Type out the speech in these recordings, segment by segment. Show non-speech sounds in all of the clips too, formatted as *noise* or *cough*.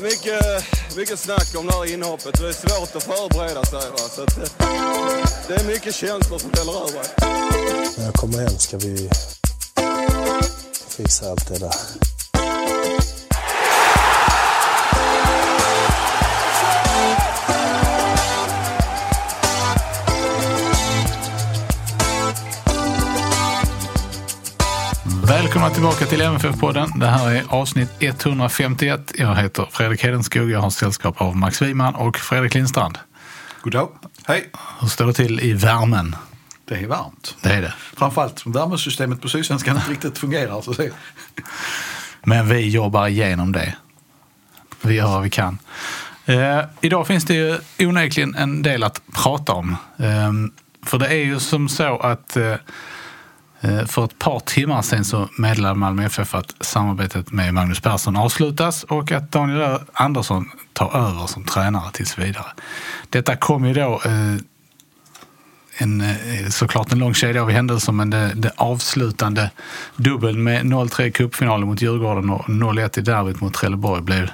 Varit mycket, eh, mycket snack om det här inhoppet. Det är svårt att förbereda sig. Va? Så att, eh, det, är mycket känslor som fäller över. När jag kommer hem ska vi fixa allt det där. Välkomna tillbaka till MFF-podden. Det här är avsnitt 151. Jag heter Fredrik Hedenskog. Jag har sällskap av Max Wiman och Fredrik Lindstrand. God dag. Hej. Hur står det till i värmen? Det är varmt. Det är det. Framförallt värmesystemet på Sydsvenskan inte riktigt fungerar. Så det... Men vi jobbar igenom det. Vi gör vad vi kan. Eh, idag finns det ju onekligen en del att prata om. Eh, för det är ju som så att eh Eh, för ett par timmar sedan så meddelade Malmö FF att samarbetet med Magnus Persson avslutas och att Daniel Andersson tar över som tränare tills vidare. Detta kom ju då eh, en, eh, såklart en lång kedja av händelser men det, det avslutande dubbeln med 0-3 i cupfinalen mot Djurgården och 0-1 i derbyt mot Trelleborg blev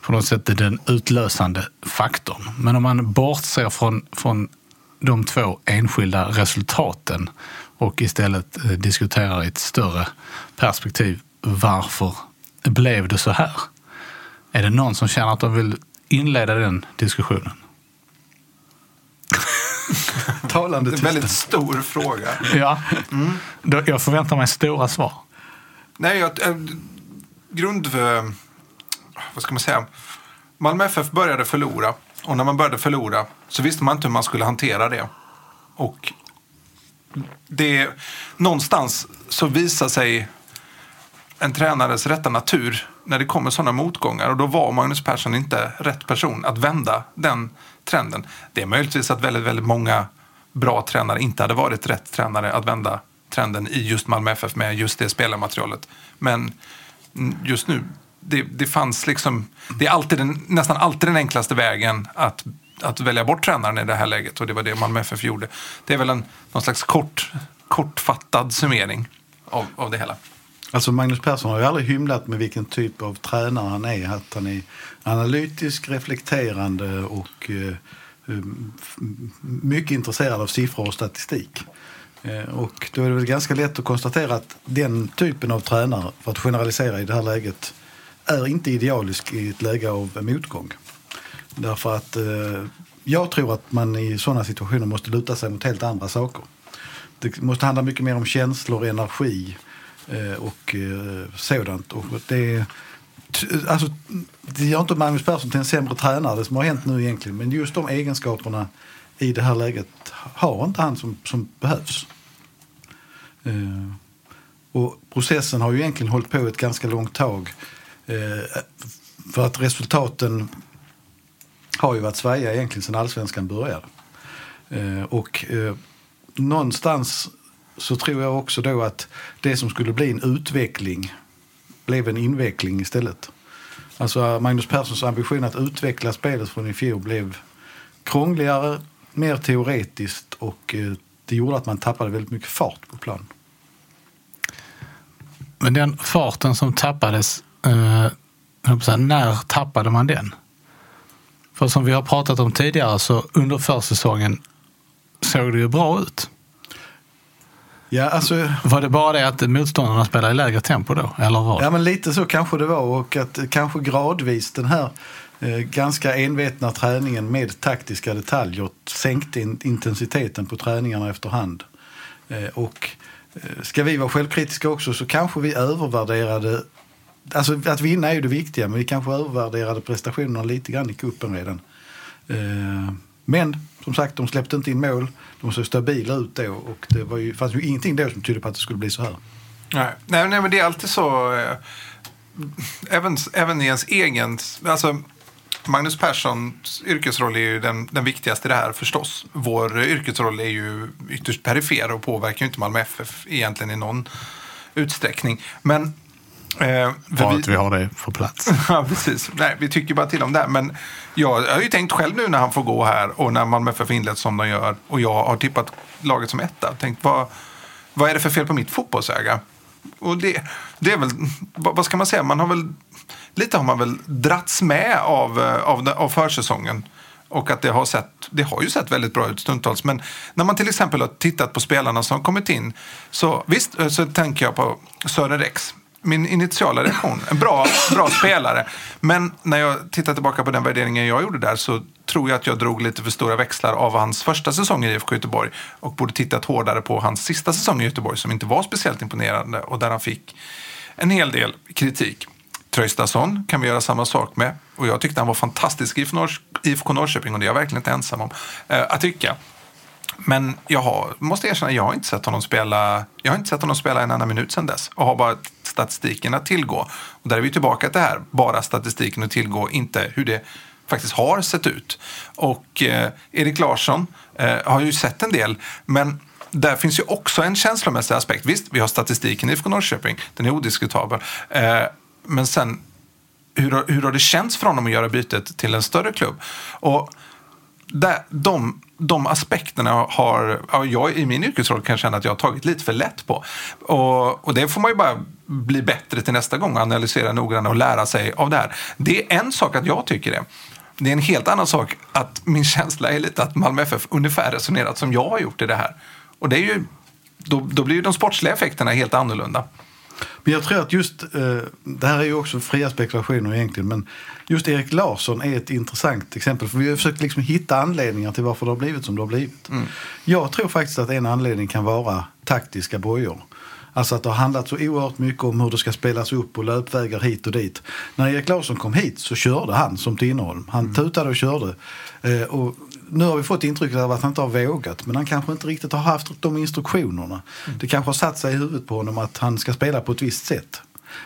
på något sätt den utlösande faktorn. Men om man bortser från, från de två enskilda resultaten och istället eh, diskuterar i ett större perspektiv varför blev det så här? Är det någon som känner att de vill inleda den diskussionen? *laughs* Talande Det är en väldigt stor fråga. Ja, mm. jag förväntar mig stora svar. Nej, jag, äh, grund... Äh, vad ska man säga? Malmö FF började förlora. Och när man började förlora så visste man inte hur man skulle hantera det. Och det, någonstans så visar sig en tränares rätta natur när det kommer sådana motgångar. Och då var Magnus Persson inte rätt person att vända den trenden. Det är möjligtvis att väldigt, väldigt många bra tränare inte hade varit rätt tränare att vända trenden i just Malmö FF med just det spelarmaterialet. Men just nu, det, det fanns liksom, det är alltid den, nästan alltid den enklaste vägen att, att välja bort tränaren i det här läget och det var det Malmö FF gjorde. Det är väl en någon slags kort, kortfattad summering av, av det hela. Alltså Magnus Persson har ju aldrig hymlat med vilken typ av tränare han är. Att han är analytisk, reflekterande och eh, eh mycket intresserad av siffror och statistik. Eh, och då är det väl ganska lätt att konstatera att den typen av tränare, för att generalisera i det här läget, är inte idealisk i ett läge av motgång. Därför att eh, jag tror att man i sådana situationer måste luta sig mot helt andra saker. Det måste handla mycket mer om känslor, energi eh, och eh, sådant. Och det, alltså, det gör inte Magnus Persson till en sämre tränare, det som har hänt nu egentligen. Men just de egenskaperna i det här läget har inte han som, som behövs. Eh, och processen har ju egentligen hållit på ett ganska långt tag. Eh, för att resultaten har ju varit svajiga egentligen sedan allsvenskan började. Eh, och eh, någonstans så tror jag också då att det som skulle bli en utveckling blev en inveckling istället. Alltså Magnus Perssons ambition att utveckla spelet från i fjol blev krångligare, mer teoretiskt och eh, det gjorde att man tappade väldigt mycket fart på plan. Men den farten som tappades, eh, när tappade man den? För som vi har pratat om tidigare så under försäsongen såg det ju bra ut. Ja, alltså, var det bara det att motståndarna spelade i lägre tempo då? Eller vad? Ja, men lite så kanske det var. Och att kanske gradvis den här eh, ganska envetna träningen med taktiska detaljer sänkte in, intensiteten på träningarna efterhand. Eh, och eh, ska vi vara självkritiska också så kanske vi övervärderade Alltså att vinna är ju det viktiga, men vi kanske övervärderade prestationerna lite grann i kuppen redan. Eh, men som sagt, de släppte inte in mål. De såg stabila ut då och det var ju, fanns ju ingenting då som tydde på att det skulle bli så här. Nej, nej, nej men det är alltid så. Eh, även, även i ens egen... Alltså, Magnus Perssons yrkesroll är ju den, den viktigaste i det här förstås. Vår yrkesroll är ju ytterst perifer och påverkar ju inte Malmö FF egentligen i någon utsträckning. Men Eh, Bara vi, att vi har det på plats. *laughs* ja, precis. Nej, vi tycker bara till om det. Men jag, jag har ju tänkt själv nu när han får gå här och när Malmö FF inlett som de gör och jag har tippat laget som etta. Tänkt, vad, vad är det för fel på mitt fotbollsöga? Och det, det är väl, vad vad ska man säga, man har väl, lite har man väl dratts med av, eh, av, av försäsongen. Och att det har, sett, det har ju sett väldigt bra ut stundtals. Men när man till exempel har tittat på spelarna som kommit in. Så visst, eh, så tänker jag på Sören Rex. Min initiala reaktion, en bra, bra spelare. Men när jag tittar tillbaka på den värderingen jag gjorde där så tror jag att jag drog lite för stora växlar av hans första säsong i IFK Göteborg. Och borde tittat hårdare på hans sista säsong i Göteborg som inte var speciellt imponerande. Och där han fick en hel del kritik. Tröstason kan vi göra samma sak med. Och jag tyckte han var fantastisk i IFK Norrköping och det är jag verkligen inte ensam om eh, att tycka. Men jag har, måste erkänna, jag har inte sett honom spela jag har inte sett honom spela en enda minut sedan dess och har bara statistiken att tillgå. Och där är vi tillbaka till det här, bara statistiken att tillgå, inte hur det faktiskt har sett ut. Och eh, Erik Larsson eh, har ju sett en del, men där finns ju också en känslomässig aspekt. Visst, vi har statistiken i IFK Norrköping, den är odiskutabel. Eh, men sen, hur, har- hur har det känts för honom att göra bytet till en större klubb? Och där, de, de aspekterna har ja, jag i min yrkesroll kan känna att jag har tagit lite för lätt på. Och, och det får man ju bara bli bättre till nästa gång, och analysera noggrannare och lära sig av det här. Det är en sak att jag tycker det. Det är en helt annan sak att min känsla är lite att Malmö FF ungefär resonerat som jag har gjort i det här. Och det är ju, då, då blir ju de sportsliga effekterna helt annorlunda. Men jag tror att just, eh, det här är ju också fria spekulationer egentligen, men just Erik Larsson är ett intressant exempel. För vi har försökt liksom hitta anledningar till varför det har blivit som det har blivit. Jag tror faktiskt att en anledning kan vara taktiska bojor. Alltså att det har handlat så oerhört mycket om hur det ska spelas upp och löpvägar hit och dit. När Erik Larsson kom hit så körde han som Tinnerholm. Han tutade och körde. Eh, och nu har vi fått intrycket av att han inte har vågat, men han kanske inte riktigt har haft de instruktionerna. Det kanske har satt sig i huvudet på honom att han ska spela på ett visst sätt.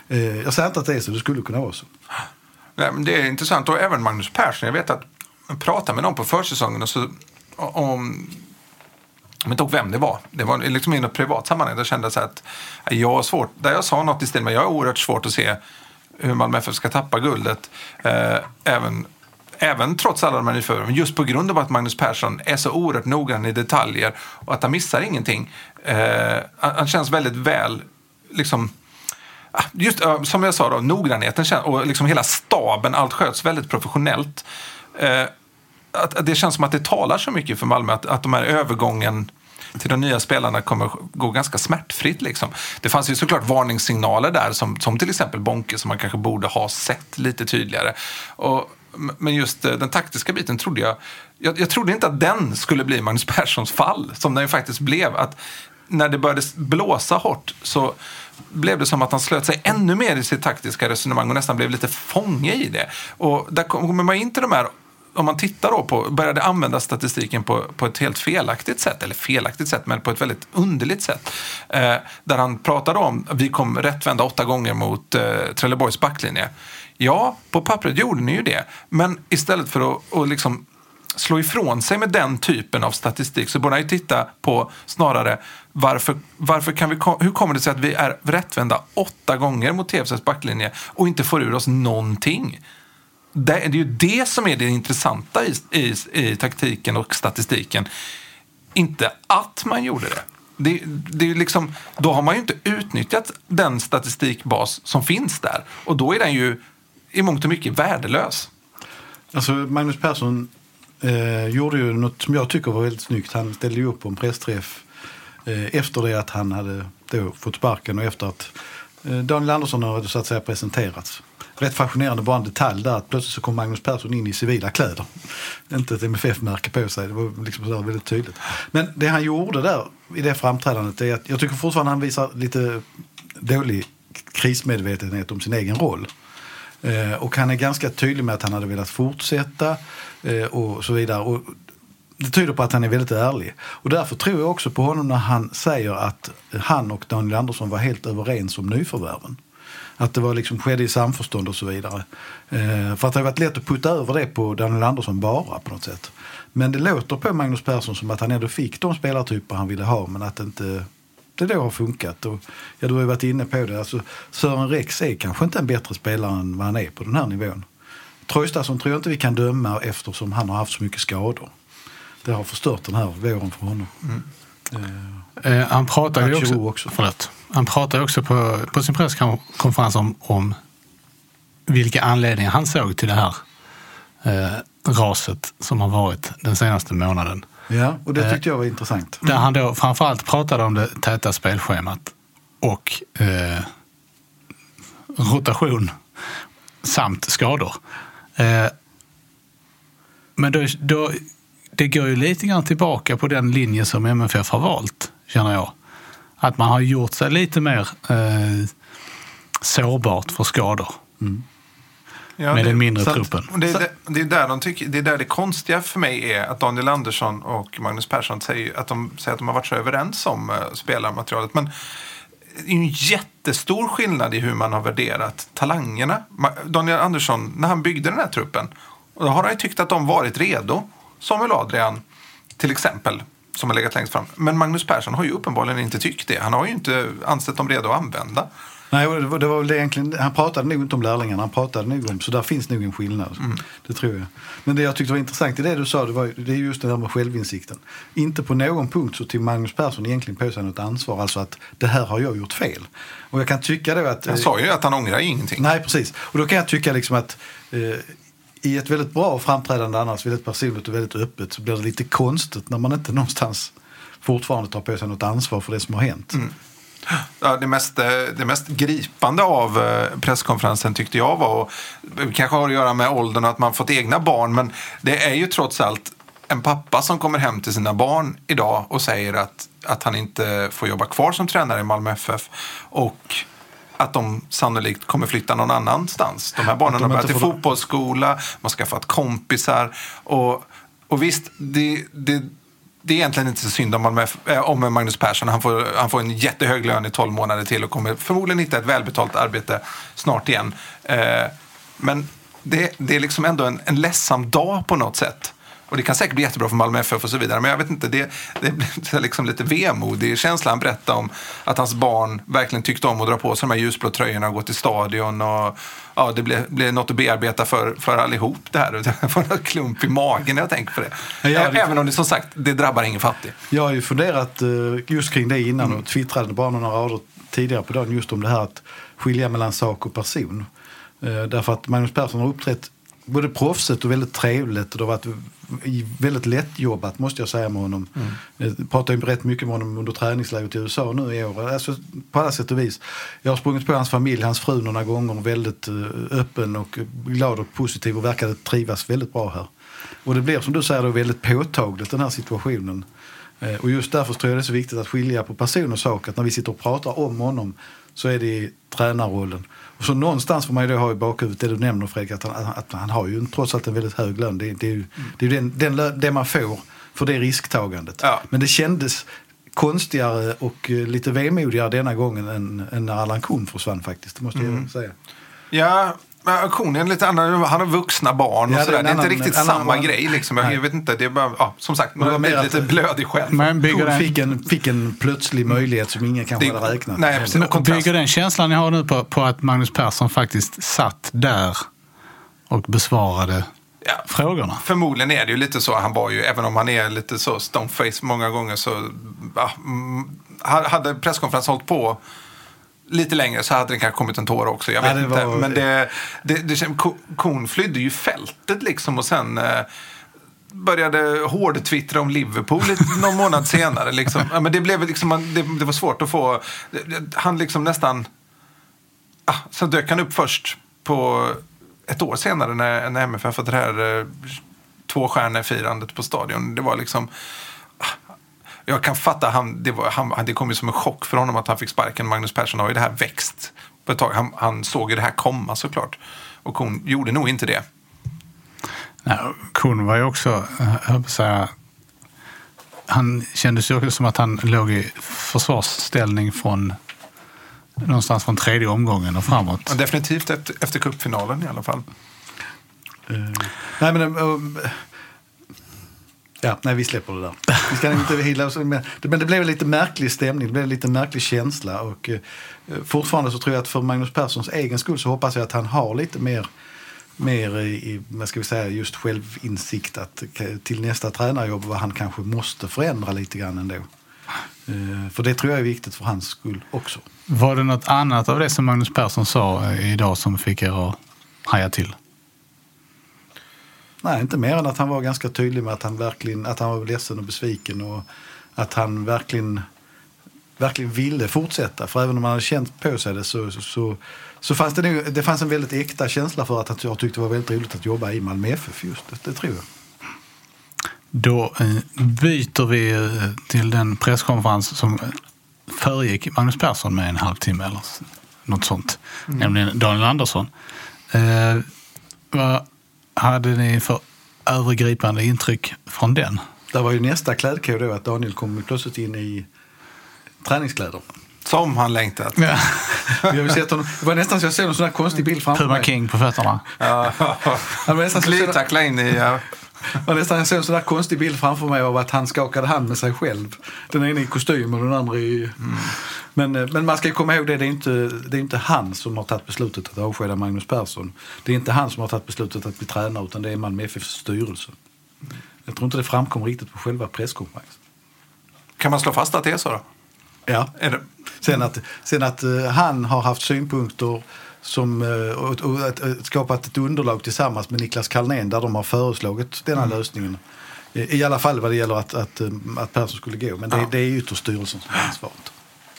Eh, jag säger inte att det är så, det skulle kunna vara så. Nej, men det är intressant. Och även Magnus Persson. Jag vet att jag pratade med någon på försäsongen och så, om... Jag vet inte vem det var. Det var liksom i något privat sammanhang. Där kände jag så att jag har svårt. Där jag sa något i stil med jag har oerhört svårt att se hur Malmö FF ska tappa guldet. Eh, även, även trots alla de här nyförvärven. Just på grund av att Magnus Persson är så oerhört noggrann i detaljer och att han missar ingenting. Eh, han, känns väldigt väl liksom Just som jag sa, då, noggrannheten och liksom hela staben, allt sköts väldigt professionellt. Eh, att, det känns som att det talar så mycket för Malmö att, att de här övergången till de nya spelarna kommer gå ganska smärtfritt. Liksom. Det fanns ju såklart varningssignaler där, som, som till exempel Bonke, som man kanske borde ha sett lite tydligare. Och, men just eh, den taktiska biten trodde jag, jag... Jag trodde inte att den skulle bli Magnus Perssons fall, som den ju faktiskt blev. Att när det började blåsa hårt så blev det som att han slöt sig ännu mer i sitt taktiska resonemang och nästan blev lite fånge i det. Och där kommer man in till de här om man tittar då på, började använda statistiken på, på ett helt felaktigt sätt, eller felaktigt sätt, men på ett väldigt underligt sätt. Eh, där han pratade om vi kom rättvända åtta gånger mot eh, Trelleborgs backlinje. Ja, på pappret gjorde ni ju det, men istället för att, liksom slå ifrån sig med den typen av statistik så borde han ju titta på snarare varför, varför kan vi, hur kommer det sig att vi är rättvända åtta gånger mot TFCs backlinje och inte får ur oss någonting? Det, det är ju det som är det intressanta i, i, i taktiken och statistiken. Inte att man gjorde det. Det, det är liksom, då har man ju inte utnyttjat den statistikbas som finns där. Och då är den ju i mångt och mycket värdelös. Alltså Magnus Persson eh, gjorde ju något som jag tycker var väldigt snyggt. Han ställde ju upp på en pressträff eh, efter det att han hade då fått sparken och efter att eh, Daniel Andersson hade så att säga presenterats. Rätt fascinerande bara en detalj där att plötsligt så kom Magnus Persson in i civila kläder. Inte ett MFF-märke på sig, det var liksom så väldigt tydligt. Men det han gjorde där i det framträdandet är att jag tycker fortfarande han visar lite dålig krismedvetenhet om sin egen roll. Eh, och han är ganska tydlig med att han hade velat fortsätta eh, och så vidare. Och det tyder på att han är väldigt ärlig. Och därför tror jag också på honom när han säger att han och Daniel Andersson var helt överens om nyförvärven. Att det var liksom, skedde i samförstånd och så vidare. Eh, för att det har varit lätt att putta över det på Daniel Andersson bara på något sätt. Men det låter på Magnus Persson som att han ändå fick de spelartyper han ville ha men att det inte det då har funkat. Och, ja, du har ju varit inne på det. Alltså, Sören Rex är kanske inte en bättre spelare än vad han är på den här nivån. Traustason tror jag inte vi kan döma eftersom han har haft så mycket skador. Det har förstört den här våren för honom. Eh, han pratade ju också, också. Förlåt. Han pratade också på, på sin presskonferens om, om vilka anledningar han såg till det här eh, raset som har varit den senaste månaden. Ja, och det Eh, tyckte jag var intressant. Där han då framförallt pratade om det täta spelschemat och eh, rotation samt skador. Eh, men då, då, det går ju lite grann tillbaka på den linje som MFF har valt, känner jag. Att man har gjort sig lite mer eh, sårbart för skador Ja, med det- den mindre truppen. Det är, det, det, är där de tycker, det är där det konstiga för mig är att Daniel Andersson och Magnus Persson säger att de, säger att de har varit så överens om uh, spelarmaterialet. Men det är en jättestor skillnad i hur man har värderat talangerna. Daniel Andersson, när han byggde den här truppen, och då har han ju tyckt att de varit redo. Samuel Adrian, till exempel, som har legat längst fram. Men Magnus Persson har ju uppenbarligen inte tyckt det. Han har ju inte ansett dem redo att använda. Nej, det var, det var väl det egentligen, han pratade nog inte om lärlingarna, han pratade nog om, så där finns nog en skillnad. Det tror jag. Men det jag tyckte var intressant i det du sa, det, var, det är just det där med självinsikten. Inte på någon punkt så tog Magnus Persson egentligen på sig något ansvar, alltså att det här har jag gjort fel. Och jag kan tycka då att... Han sa ju att han ångrar ingenting. Nej, precis. Och då kan jag tycka liksom att eh, i ett väldigt bra framträdande annars, väldigt personligt och väldigt öppet, så blir det lite konstigt när man inte någonstans fortfarande tar på sig något ansvar för det som har hänt. Ja, det, mest, eh, det mest gripande av eh, presskonferensen tyckte jag var, och kanske har att göra med åldern och att man fått egna barn, men det är ju trots allt en pappa som kommer hem till sina barn idag och säger att, att han inte får jobba kvar som tränare i Malmö FF och att de sannolikt kommer flytta någon annanstans. De här barnen de har börjat i fotbollsskola, man har skaffat kompisar och, och visst, det, det, det är egentligen inte så synd om, Malmö, eh, om Magnus Persson. Han får, han får en jättehög lön i 12 månader till och kommer förmodligen hitta ett välbetalt arbete snart igen. Eh, men det, det är liksom ändå en, en ledsam dag på något sätt. Och det kan säkert bli jättebra för Malmö FF och så vidare. Men jag vet inte, det, det blir *laughs* liksom lite vemodig känsla. Han berättade om att hans barn verkligen tyckte om att dra på sig de här ljusblå tröjorna och gå till stadion. Och, ja, det blev, blev något att bearbeta för, för allihop det här. Jag får en klump i magen när jag tänker på det. Ja, Även om det som sagt, det drabbar ingen fattig. Jag har ju funderat eh, just kring det innan och twittrade bara några rader tidigare på dagen just om det här att skilja mellan sak och person. Eh, Därför att Magnus Persson har uppträtt både proffsigt och väldigt trevligt och det har varit väldigt lättjobbat måste jag säga med honom. Jag pratade ju rätt mycket med honom under träningsläget i USA nu i år. Alltså, på alla sätt och vis. Jag har sprungit på hans familj, hans fru några gånger. Väldigt eh, öppen och glad och positiv och verkade trivas väldigt bra här. Och det blir som du säger då väldigt påtagligt den här situationen. Eh, Och just därför tror jag det är så viktigt att skilja på person och sak. Att när vi sitter och pratar om honom så är det i tränarrollen. Och så någonstans får man ju då ha i bakhuvudet det du nämner Fredrik, att han, att han har ju trots allt en väldigt hög lön. Det, det är ju det, är den, den, lö- det man får för det risktagandet. Ja. Men det kändes konstigare och eh, lite vemodigare denna gången än, än när Allan Kuhn försvann faktiskt. Det måste jag säga. Ja, men auktionen är lite annan. Han har vuxna barn och Ja, det är sådär. Det är inte annan- riktigt en annan- samma grej. Liksom. Jag, vet inte, det är bara, ja, som sagt, man har blivit lite att- blödig själv. Men bygger Kuhn den, fick en, fick en plötslig möjlighet som ingen kanske Det- hade räknat nej, med. precis. Kontrast. bygger den känslan ni har nu på, på att Magnus Persson faktiskt satt där och besvarade Ja. frågorna? Förmodligen är det ju lite så. Han var ju, även om han är lite så stoneface många gånger så ja, mm, hade presskonferensen hållit på lite längre så hade det kanske kommit en tår också. Jag Ja, vet det inte. var- Men det, det, det, Ko- Kon flydde ju fältet liksom och sen eh, började hårdtwittra om Liverpool lite, *laughs* någon månad senare. Liksom. Ja, men det, blev liksom, det, det var svårt att få... det- det- Han liksom nästan... Ah, så dök han upp först på ett år senare när, när MFF hade det här eh, tvåstjärnefirandet på stadion. Det var liksom... Jag kan fatta, han, det, var, han, det kom ju som en chock för honom att han fick sparken. Magnus Persson har ju det här växt på ett tag. Han, han såg ju det här komma såklart. Och hon gjorde nog inte det. Nej, Kuhn var ju också, eh, jag säga, han kändes ju också som att han låg i försvarsställning från någonstans från tredje omgången och framåt. Ja, Definitivt efter, efter cupfinalen i alla fall. Nej, men, um, ja, nej, vi släpper det där. Vi ska inte hila oss. Men men det blev en lite märklig stämning, det blev en lite märklig känsla. Och, eh, fortfarande så tror jag att för Magnus Perssons egen skull så hoppas jag att han har lite mer mer i, vad ska vi säga, just självinsikt att, till nästa tränarjobb vad han kanske måste förändra lite grann ändå. Eh, för det tror jag är viktigt för hans skull också. Var det något annat av det som Magnus Persson sa eh, idag som fick er att haja till? Nej, inte mer än att han var ganska tydlig med att han verkligen att han var ledsen och besviken och att han verkligen, verkligen ville fortsätta. För även om han hade känt på sig det så, så, så, så fanns det, nog, det fanns en väldigt äkta känsla för att jag tyckte det var väldigt roligt att jobba i Malmö FF just. Det, det tror jag. Då eh, byter vi eh, till den presskonferens som föregick Magnus Persson med en halvtimme eller något sånt. Nämligen Daniel Andersson. Eh, vad hade ni för övergripande intryck från den? Där var ju nästa klädkod då att Daniel kom plötsligt in i träningskläder. Som han längtat. Vi *laughs* har ju sett honom, det var nästan så jag såg en sån där konstig bild framför Puma mig. King på fötterna. Ja, Det Glidtackla in i... *laughs* Var nästan jag såg en sån där konstig bild framför mig av att han skakade hand med sig själv. Den ena i kostym och den andra i... Men, eh, men man ska komma ihåg det, det är, inte, det är inte han som har tagit beslutet att avskeda Magnus Persson. Det är inte han som har tagit beslutet att bli tränare utan det är Malmö FFs styrelse. Jag tror inte det framkom riktigt på själva presskonferensen. Kan man slå fast att det är så då? Ja. Är det? Sen att, sen att eh, han har haft synpunkter som, eh, och, och att, eh, skapat ett underlag tillsammans med Niklas Carlnén där de har föreslagit denna Mm. lösningen. I, alla fall vad det gäller att, att, eh, att Persson skulle gå. Men det, Ja. det är ytterst styrelsen som har ansvaret.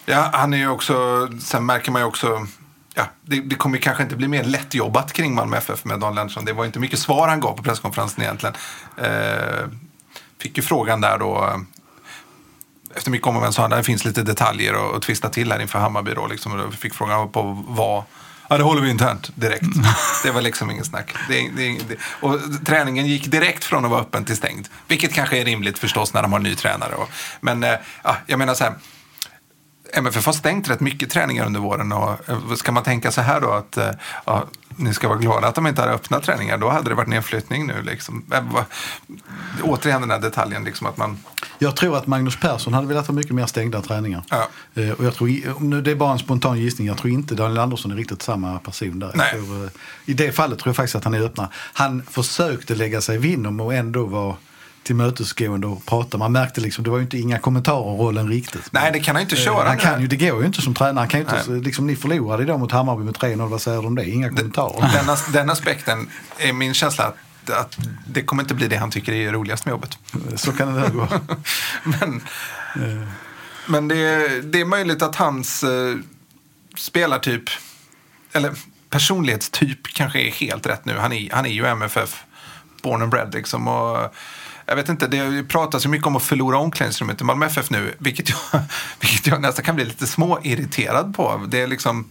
Ja, han är ju också... Sen märker man ju också... Ja, det, det kommer kanske inte bli mer lättjobbat kring Malmö FF med Dan Lennartsson. Det var inte mycket svar han gav på presskonferensen egentligen. Eh, fick ju frågan där då... eh, Efter mycket om och men sa han att det finns lite detaljer och, och twista till här inför Hammarby. Då, liksom, och då fick frågan på vad... Ja, det håller vi internt direkt. Det var liksom ingen snack. Det, det, det, och träningen gick direkt från att vara öppen till stängd. Vilket kanske är rimligt förstås när de har ny tränare. Och, men eh, ja, jag menar så här. MFF har stängt rätt mycket träningar under våren. Och eh, ska man tänka så här då att eh, ja, ni ska vara glada att de inte hade öppnat träningar. Då hade det varit nedflyttning nu. Liksom. Eh, Återigen den här detaljen liksom att man... Jag tror att Magnus Persson hade velat ha mycket mer stängda träningar. Ja. Och jag tror, nu det är bara en spontan gissning, jag tror inte Daniel Andersson är riktigt samma person där. Tror, I det fallet tror jag faktiskt att han är öppna. Han försökte lägga sig vinn om och ändå vara tillmötesgående och prata. Man märkte liksom, det var ju inte inga kommentarer om rollen riktigt. Nej, det kan han inte Eh, köra. Han kan ju, det går ju inte som tränare. Han kan ju inte, Nej. liksom, ni förlorade idag mot Hammarby med 3-0, vad säger du om det? Inga kommentarer. Den, as- den aspekten är min känsla att, att det kommer inte bli det han tycker är roligast med jobbet. Så kan det där gå. *laughs* Men, men det, är- det är möjligt att hans eh, spelartyp, eller personlighetstyp kanske är helt rätt nu. Han är, han är ju MFF, born and bred liksom. Och, jag vet inte, det pratas ju mycket om att förlora omklädningsrummet i Malmö FF nu, vilket jag, *laughs* vilket jag nästan kan bli lite småirriterad på. Det är liksom,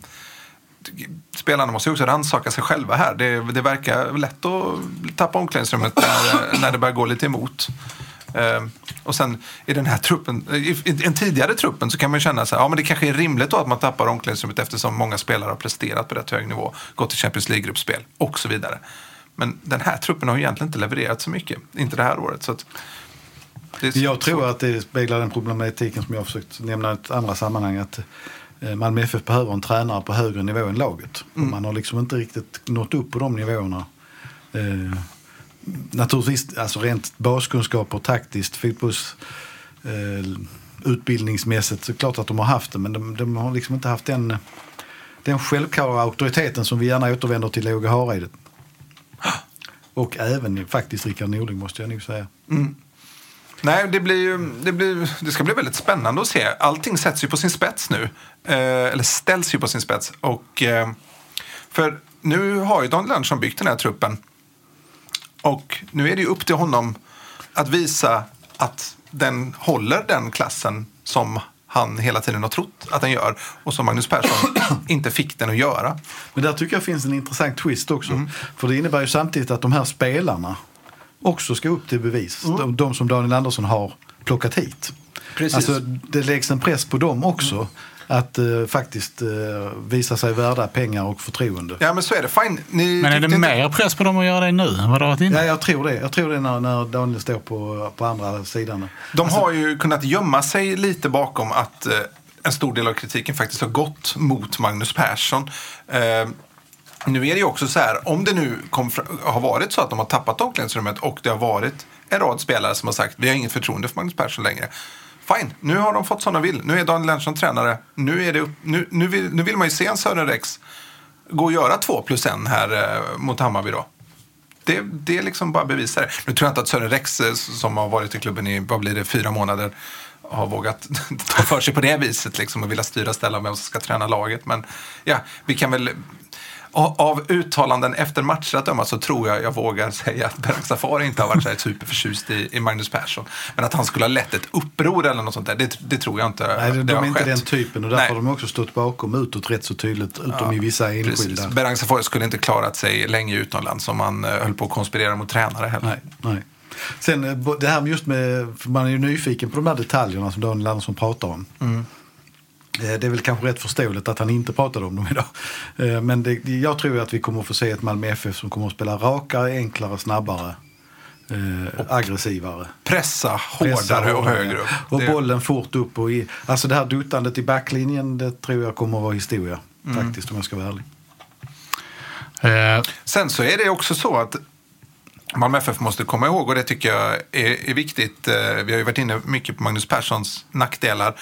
spelarna måste ju också rannsaka sig själva här. Det, det verkar lätt att tappa omklädningsrummet när, *laughs* när det börjar gå lite emot. Eh, och sen i den här truppen, i i den tidigare truppen så kan man ju känna så här, ja men det kanske är rimligt då att man tappar omklädningsrummet eftersom många spelare har presterat på rätt hög nivå, gått till Champions League-gruppspel och så vidare. Men den här truppen har ju egentligen inte levererat så mycket, inte det här året. Så är Jag tror att det speglar den problematiken som jag har försökt nämna i ett andra sammanhang. Att eh, Malmö FF behöver en tränare på högre nivå än laget. Och Man har liksom inte riktigt nått upp på de nivåerna. Eh, naturligtvis alltså rent baskunskaper, taktiskt, fotbolls... Eh, utbildningsmässigt så klart att de har haft det. Men de, de har liksom inte haft den, den självklara auktoriteten som vi gärna återvänder till Åge Hareide. Och även faktiskt Rickard Norling måste jag nog säga. Mm. Nej, det, blir, ju- det, blir, det ska bli väldigt spännande att se. Allting sätts ju på sin spets nu. Eh, eller ställs ju på sin spets. Och, eh, för nu har ju Daniel Andersson byggt den här truppen. Och nu är det ju upp till honom att visa att den håller den klassen som han hela tiden har trott att den gör. Och som Magnus Persson *coughs* inte fick den att göra. Men där tycker jag finns en intressant twist också. Mm. För det innebär ju samtidigt att de här spelarna också ska upp till bevis. De, de som Daniel Andersson har plockat hit. Mm. Precis. Alltså, det läggs en press på dem också. Att eh, faktiskt eh, visa sig värda pengar och förtroende. Ja, men så är det. Fine. Ni Men är det inte- mer press på dem att göra det nu än vad det varit innan? Ja, jag tror det. Jag tror det när, när Daniel står på, på andra sidan. De har ju kunnat gömma sig lite bakom att eh, en stor del av kritiken faktiskt har gått mot Magnus Persson. Eh, nu är det ju också så här, om det nu kom har varit så att de har tappat omklädningsrummet och det har varit en rad spelare som har sagt vi har inget förtroende för Magnus Persson längre. Fine, nu har de fått som de vill. Nu är Daniel Lennartsson tränare. Nu, är det nu, nu, vill, nu vill man ju se en Sören Rex gå och göra två plus en här eh, mot Hammarby då. Det, det är liksom bara bevisar det. Nu tror jag inte att Sören Rex eh, som har varit i klubben i, vad blir det, fyra månader har vågat *laughs* ta för sig på det viset liksom och vilja styra och ställa vem som ska träna laget. Men ja, vi kan väl av uttalanden efter matcher att döma så tror jag jag vågar säga att Berak Safari inte har varit så här superförtjust i, i Magnus Persson. Men att han skulle ha lett ett uppror eller något sånt där, det, det tror jag inte Nej, de, det de är inte skett. den typen och därför Nej. har de också stått bakom utåt rätt så tydligt, utom i vissa enskilda. Berang Safari skulle inte klarat sig länge utomlands om han eh, höll på att konspirera mot tränare heller. Nej, nej. Sen eh, det här just med, man är ju nyfiken på de här detaljerna som Daniel Andersson pratar om. Eh, Det är väl kanske rätt förståeligt att han inte pratade om dem idag. Eh, Men det, jag tror att vi kommer att få se ett Malmö FF som kommer att spela rakare, enklare, snabbare, eh, aggressivare. Pressa Pressa hårdare och högre upp. Och Det- bollen fort upp. Och i, alltså det här duttandet i backlinjen, det tror jag kommer att vara historia. Mm. Faktiskt, om jag ska vara ärlig. Eh, Sen så är det också så att Malmö FF måste komma ihåg, och det tycker jag är, är viktigt. eh, Vi har ju varit inne mycket på Magnus Perssons nackdelar.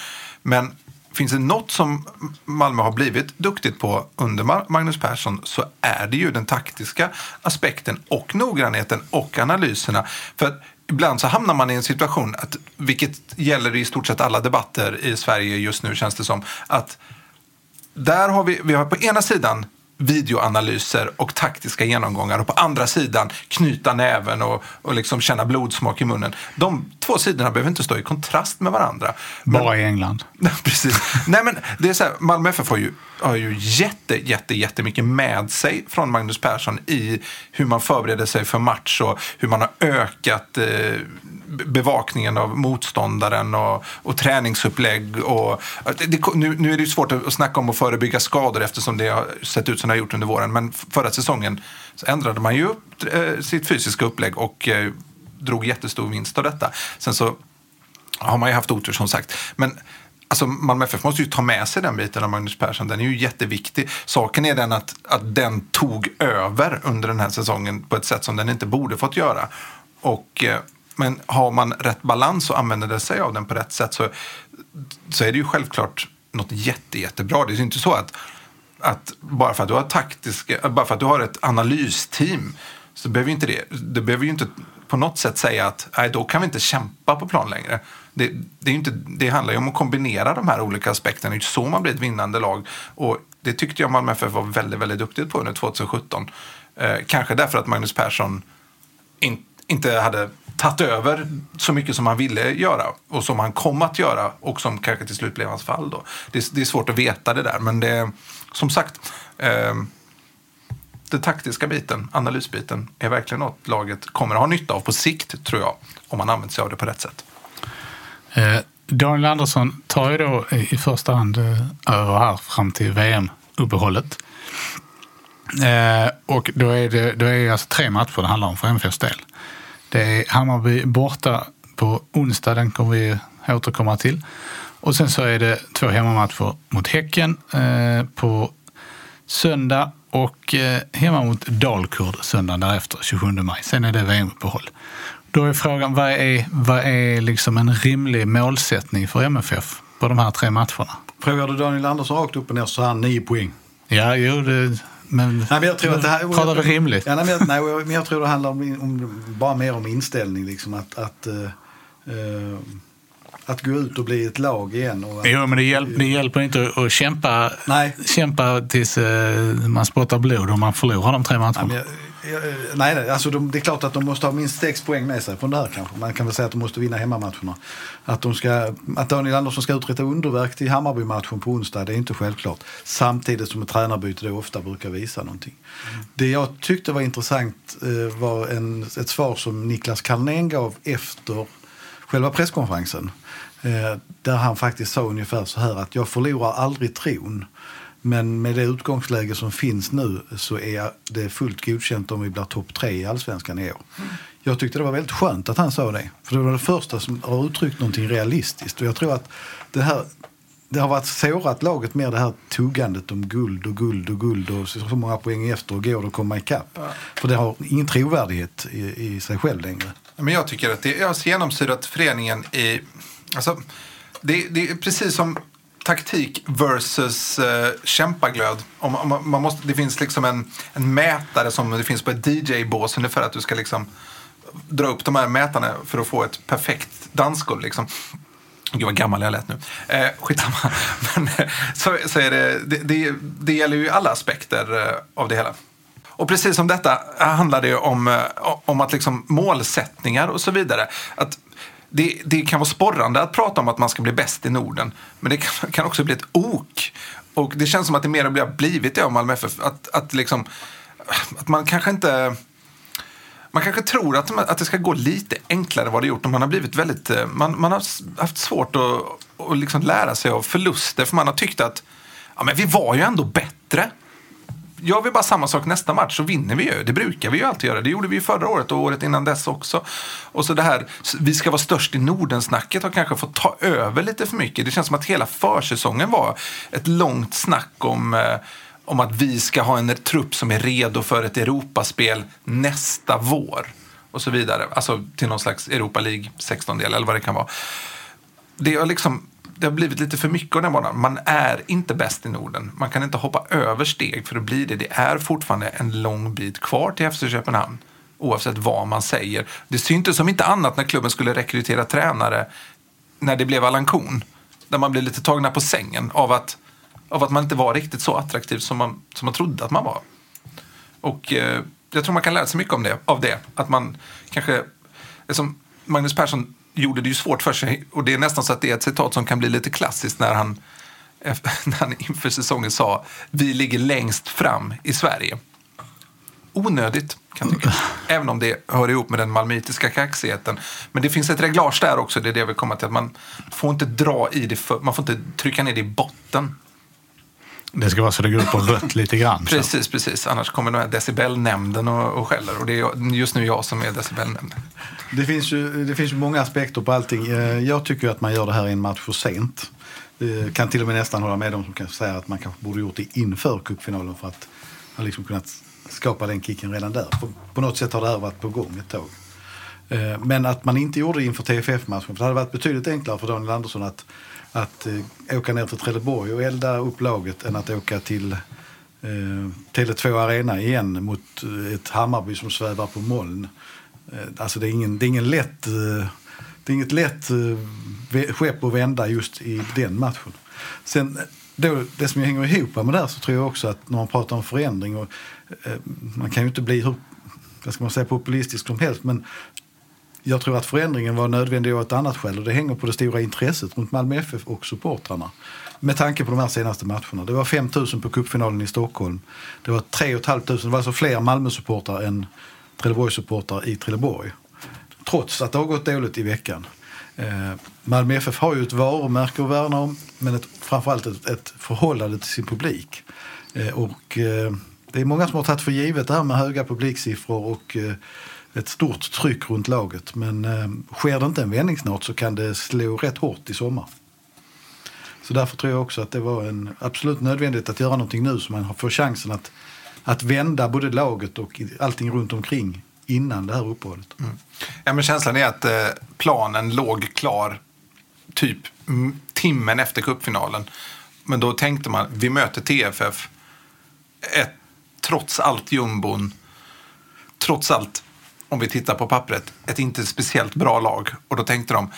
Men finns det något som Malmö har blivit duktigt på under Magnus Persson så är det ju den taktiska aspekten och noggrannheten och analyserna. För att ibland så hamnar man i en situation, att, vilket gäller i stort sett alla debatter i Sverige just nu känns det som, att där har vi, vi har på ena sidan videoanalyser och taktiska genomgångar och på andra sidan knyta näven och, och liksom känna blodsmak i munnen. De två sidorna behöver inte stå i kontrast med varandra. Men- bara i England. *laughs* Precis. Nej, men det är så här, Malmö FF har ju, har ju jätte, jätte, jättemycket med sig från Magnus Persson i hur man förbereder sig för match och hur man har ökat eh, bevakningen av motståndaren och, och träningsupplägg. Och, det, nu, nu är det ju svårt att snacka om att förebygga skador eftersom det har sett ut som det har gjort under våren. Men förra säsongen så ändrade man ju upp eh, sitt fysiska upplägg och eh, drog jättestor vinst av detta. Sen så har man ju haft otur som sagt. Men alltså, Malmö FF måste ju ta med sig den biten av Magnus Persson. Den är ju jätteviktig. Saken är den att, att den tog över under den här säsongen på ett sätt som den inte borde fått göra. Och, eh, men har man rätt balans och använder sig av den på rätt sätt så, så är det ju självklart något jätte, jättebra. Det är ju inte så att, att bara för att du har taktiska, bara för att du har ett analysteam så behöver ju inte det, det behöver ju inte på något sätt säga att nej, då kan vi inte kämpa på plan längre. Det, det, är ju inte, det handlar ju om att kombinera de här olika aspekterna. Det är ju så man blir ett vinnande lag. Och det tyckte jag Malmö FF var väldigt, väldigt duktigt på under 2017. Eh, kanske därför att Magnus Persson in, inte hade tagit över så mycket som han ville göra och som han kom att göra och som kanske till slut blev hans fall. Då. Det, det är svårt att veta det där, men det, som sagt, eh, den taktiska biten, analysbiten, är verkligen något laget kommer att ha nytta av på sikt, tror jag, om man använder sig av det på rätt sätt. Eh, Daniel Andersson tar ju då i första hand eh, över här fram till VM-uppehållet. Eh, och då är det, då är det alltså tre matcher det handlar om för MFFs del. Det är Hammarby borta på onsdag, den kommer vi återkomma till. Och sen så är det två hemmamatcher mot Häcken eh, på söndag och eh, hemma mot Dalkurd söndagen därefter, 27 maj. Sen är det VM-uppehåll. Då är frågan, vad är, vad är liksom en rimlig målsättning för MFF på de här tre matcherna? Frågar du Daniel Andersson rakt upp och ner så han nio poäng. Ja, jo, det, men, Nej, men jag tror att det här, pratar vi rimligt? Ja, nej, men jag, nej, men jag tror det handlar om, om, bara mer om inställning. Liksom, att, att, eh, att gå ut och bli ett lag igen. Och att, Jo, men det, hjälp, det hjälper inte att, kämpa, Nej. kämpa tills eh, man spottar blod och man förlorar de tre matcherna. men Eh, nej, nej, alltså de, det är klart att de måste ha minst sex poäng med sig från det här kanske. Man kan väl säga att de måste vinna hemmamatcherna. Att, de ska, att Daniel Andersson ska uträtta underverk till Hammarby-matchen på onsdag, det är inte självklart. Samtidigt som ett tränarbyte då ofta brukar visa någonting. Mm. Det jag tyckte var intressant eh, var en, ett svar som Niklas Carlnén gav efter själva presskonferensen. Eh, där han faktiskt sa ungefär så här att jag förlorar aldrig tron. Men med det utgångsläge som finns nu så är det fullt godkänt om vi blir topp tre i allsvenskan i år. Jag tyckte det var väldigt skönt att han sa det. För det var det första som har uttryckt någonting realistiskt. Och jag tror att det här det har varit sårat laget mer det här tuggandet om guld och guld och guld och så många poäng efter och går det att komma ikapp. Ja. För det har ingen trovärdighet i, i sig själv längre. Men jag tycker att det har genomsyrat föreningen i... Alltså, det, det är precis som taktik versus uh, kämpaglöd. Om, om, man måste, det finns liksom en, en mätare som det finns på ett DJ-bås ungefär att du ska liksom dra upp de här mätarna för att få ett perfekt dansgolv. Liksom. Gud vad gammal jag lät nu. Eh, skitsamma. *laughs* Men, eh, så, så är det, det, det, det gäller ju alla aspekter eh, av det hela. Och precis som detta handlar det om, om att liksom målsättningar och så vidare. Att det, det, kan vara sporrande att prata om att man ska bli bäst i Norden. Men det kan, kan också bli ett ok. Och det känns som att det mer och mer har blivit det av Malmö FF. Att, att, liksom, att man kanske inte man kanske tror att, att det ska gå lite enklare vad det gjort. Man har blivit väldigt, eh, man, man har haft svårt att, att liksom lära sig av förluster för man har tyckt att ja, men vi var ju ändå bättre. Gör vi bara samma sak nästa match så vinner vi ju. Det brukar vi ju alltid göra. Det gjorde vi ju förra året och året innan dess också. Och så det här, vi ska vara störst i Norden-snacket har kanske fått ta över lite för mycket. Det känns som att hela försäsongen var ett långt snack om eh, om att vi ska ha en trupp som är redo för ett Europaspel nästa vår. Och så vidare. Alltså till någon slags Europa League 16-del eller vad det kan vara. Det har, liksom, det har blivit lite för mycket av den banan. Man är inte bäst i Norden. Man kan inte hoppa över steg för att bli det. Det är fortfarande en lång bit kvar till FC Köpenhamn. Oavsett vad man säger. Det syntes som inte annat när klubben skulle rekrytera tränare när det blev Allan Kuhn. Där man blev lite tagna på sängen av att av att man inte var riktigt så attraktiv som man, som man trodde att man var. Och eh, jag tror man kan lära sig mycket om det, av det. Att man kanske, som Magnus Persson gjorde det ju svårt för sig och det är nästan så att det är ett citat som kan bli lite klassiskt när han, *laughs* när han inför säsongen sa vi ligger längst fram i Sverige. Onödigt kan jag tycka. *laughs* Även om det hör ihop med den malmitiska kaxigheten. Men det finns ett reglage där också, det är det jag vill komma till. Att man får inte dra i det, för, man får inte trycka ner det i botten. Det ska vara så det går upp på rött *laughs* lite grann. precis, precis. Annars kommer den här decibelnämnden och, och skäller. Och det är just nu jag som är decibelnämnden. Det finns, ju, det finns många aspekter på allting. Eh, jag tycker att man gör det här i en match för sent. Jag kan till och med nästan hålla med dem som kan säga att man kanske borde gjort det inför cupfinalen för att ha liksom kunnat skapa den kicken redan där. På, på något sätt har det här varit på gång ett tag. Eh, men att man inte gjorde det inför TFF-matchen, för det hade varit betydligt enklare för Daniel Andersson att att eh, åka ner till Trelleborg och elda upp laget än att åka till eh, Tele2 Arena igen mot eh, ett Hammarby som svävar på moln. Eh, alltså det är, ingen, det är ingen lätt... Eh, det är inget lätt eh, skepp att vända just i den matchen. Sen, eh, då, det som hänger ihop med det här så tror jag också att när man pratar om förändring och eh, man kan ju inte bli hur vad ska man säga, populistisk som helst men jag tror att förändringen var nödvändig av ett annat skäl och det hänger på det stora intresset runt Malmö FF och supportrarna. Med tanke på de här senaste matcherna. Det var 5 000 på cupfinalen i Stockholm. Det var 3 500, det var alltså fler Malmö-supportrar än Trelleborg-supportrar i Trelleborg. Trots att det har gått dåligt i veckan. Eh, Malmö FF har ju ett varumärke att värna om men ett, framförallt ett, ett förhållande till sin publik. Eh, och eh, det är många som har tagit för givet det här med höga publiksiffror och eh, ett stort tryck runt laget. Men eh, sker det inte en vändning snart så kan det slå rätt hårt i sommar. Så därför tror jag också att det var en absolut nödvändigt att göra någonting nu så man får chansen att, att vända både laget och allting runt omkring innan det här uppehållet. Mm. Ja, men känslan är att eh, planen låg klar typ timmen efter cupfinalen. Men då tänkte man, vi möter TFF, ett, trots allt jumbon, trots allt om vi tittar på pappret, ett inte speciellt bra lag. Och då tänkte de,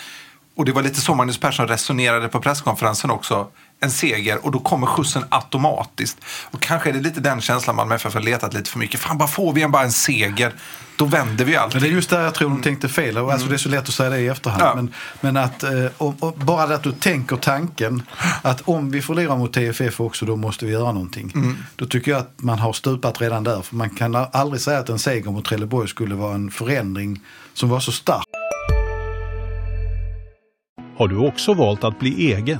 och det var lite så Magnus Persson resonerade på presskonferensen också, en seger och då kommer skjutsen automatiskt. Och kanske är det lite den känslan Malmö FF har letat lite för mycket. Fan, bara får vi en, bara en seger, då vänder vi allt. Men det är just där jag tror de tänkte fel. Alltså, mm. Det är så lätt att säga det i efterhand. Ja. Men, men att, eh, och, och bara det att du tänker tanken att om vi förlorar mot TFF också, då måste vi göra någonting. Mm. Då tycker jag att man har stupat redan där. För man kan aldrig säga att en seger mot Trelleborg skulle vara en förändring som var så stark. Har du också valt att bli egen?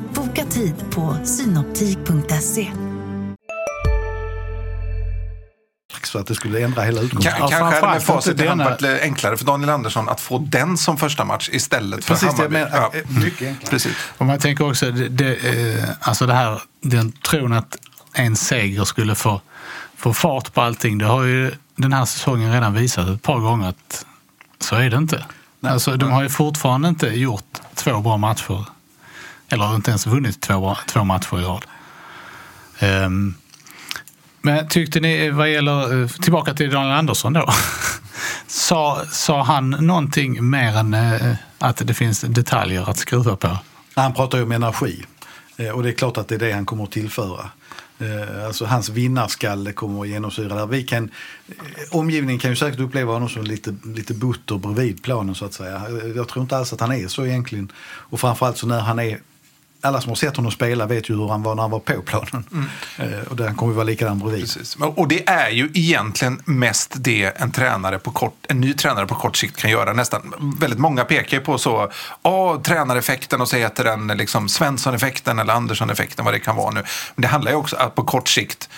Tid på synoptik.se. Så att det skulle ändra hela Ka- utgångspunkten. Ja, kanske hade med facit i hand varit enklare för Daniel Andersson att få den som första match istället för Precis det jag Hammarby. menar. Ja. Mycket enklare. Precis. Och man tänker också, det, det, alltså det här, den tron att en seger skulle få, få fart på allting. Det har ju den här säsongen redan visat ett par gånger att så är det inte. Nej. Alltså, de har ju fortfarande inte gjort två bra matcher. Eller inte ens vunnit två, två matcher i rad. Um, men tyckte ni, vad gäller, eh, tillbaka till Daniel Andersson då. *laughs* sa, sa han någonting mer än eh, att det finns detaljer att skruva på? Han pratar ju om energi. Eh, och det är klart att det är det han kommer att tillföra. Alltså hans vinnarskalle kommer att genomsyra där. Vi kan, omgivningen kan ju säkert uppleva honom som lite, lite butter bredvid planen så att säga. Jag tror inte alls att han är så egentligen. Och framförallt så när han är alla som har sett honom spela vet ju hur han var när han var på planen. Eh, Och där kommer vara likadan bredvid. Precis. Och det är ju egentligen mest det en, tränare på kort, en ny tränare på kort sikt kan göra. Nästan, väldigt många pekar ju på så, ja, tränareffekten och så heter den liksom Svensson-effekten eller Andersson-effekten, vad det kan vara nu. Men det handlar ju också om att på kort sikt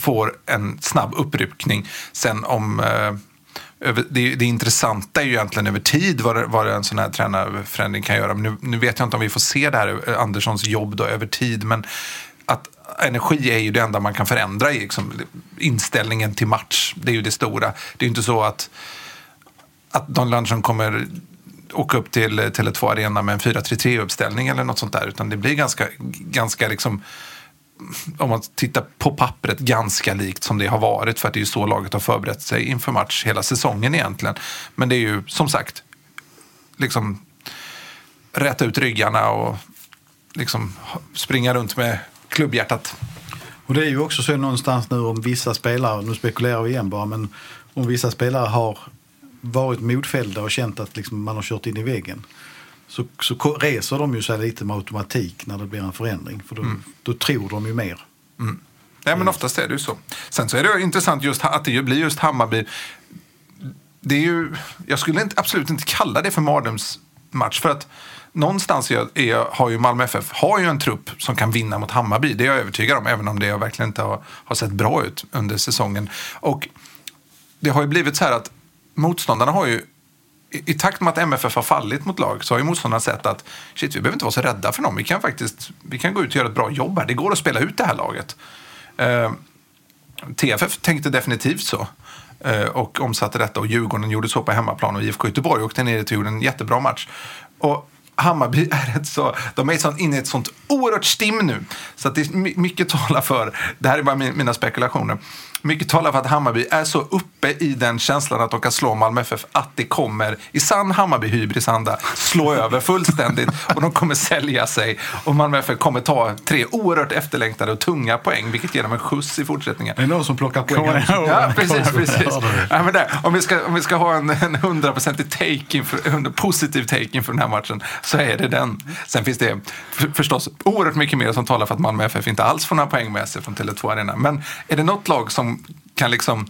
får en snabb uppryckning. Sen om... Eh, det, det intressanta är ju egentligen över tid vad, vad en sån här tränarförändring kan göra. Men nu, nu vet jag inte om vi får se det här, eh, Anderssons jobb då, över tid. Men att energi är ju det enda man kan förändra i liksom, inställningen till match. Det är ju det stora. Det är ju inte så att, att Don Andersson kommer åka upp till Tele2 Arena med en 4-3-3-uppställning eller något sånt där. Utan det blir ganska, ganska liksom, om man tittar på pappret, ganska likt som det har varit. För att det är ju så laget har förberett sig inför match hela säsongen egentligen. Men det är ju som sagt, liksom räta ut ryggarna och liksom springa runt med klubbhjärtat. Och det är ju också så någonstans nu om vissa spelare, nu spekulerar vi igen bara, men om vissa spelare har varit modfällda och känt att liksom man har kört in i väggen. Så, så reser de ju sig lite med automatik när det blir en förändring. För då, då tror de ju mer. Nej, men oftast är det ju så. Sen så är det intressant just att det ju blir just Hammarby. Det är ju, jag skulle inte, absolut inte kalla det för mardrömsmatch. För att någonstans är, är, har ju Malmö FF har ju en trupp som kan vinna mot Hammarby. Det är jag övertygad om, även om det verkligen inte har, har sett bra ut under säsongen. Och det har ju blivit så här att motståndarna har ju i, i takt med att MFF har fallit mot lag så har ju motståndarna sett att shit, vi behöver inte vara så rädda för dem. Vi kan faktiskt vi kan gå ut och göra ett bra jobb här. Det går att spela ut det här laget. Eh, TFF tänkte definitivt så. Eh, och omsatte detta och Djurgården gjorde så på hemmaplan och IFK Göteborg åkte ner och gjorde en jättebra match. Och Hammarby *laughs* är ett så, de är sånt, inne i ett sånt oerhört stim nu. Så att det är mycket talar för, det här är bara min, mina spekulationer, mycket talar för att Hammarby är så uppe i den känslan att de kan slå Malmö FF att det kommer i sann Hammarby-hybrisanda slå över fullständigt *laughs* och de kommer sälja sig och Malmö FF kommer ta tre oerhört efterlängtade och tunga poäng vilket ger dem en skjuts i fortsättningen. Det är någon som plockar poäng. Ja, precis. Precis. Ja, men där, om, vi ska, om vi ska ha en, en hundraprocentig take inför, en positiv take inför den här matchen så är det den. Sen finns det för, förstås oerhört mycket mer som talar för att Malmö FF inte alls får några poäng med sig från Tele2 Arena. Men är det något lag som kan liksom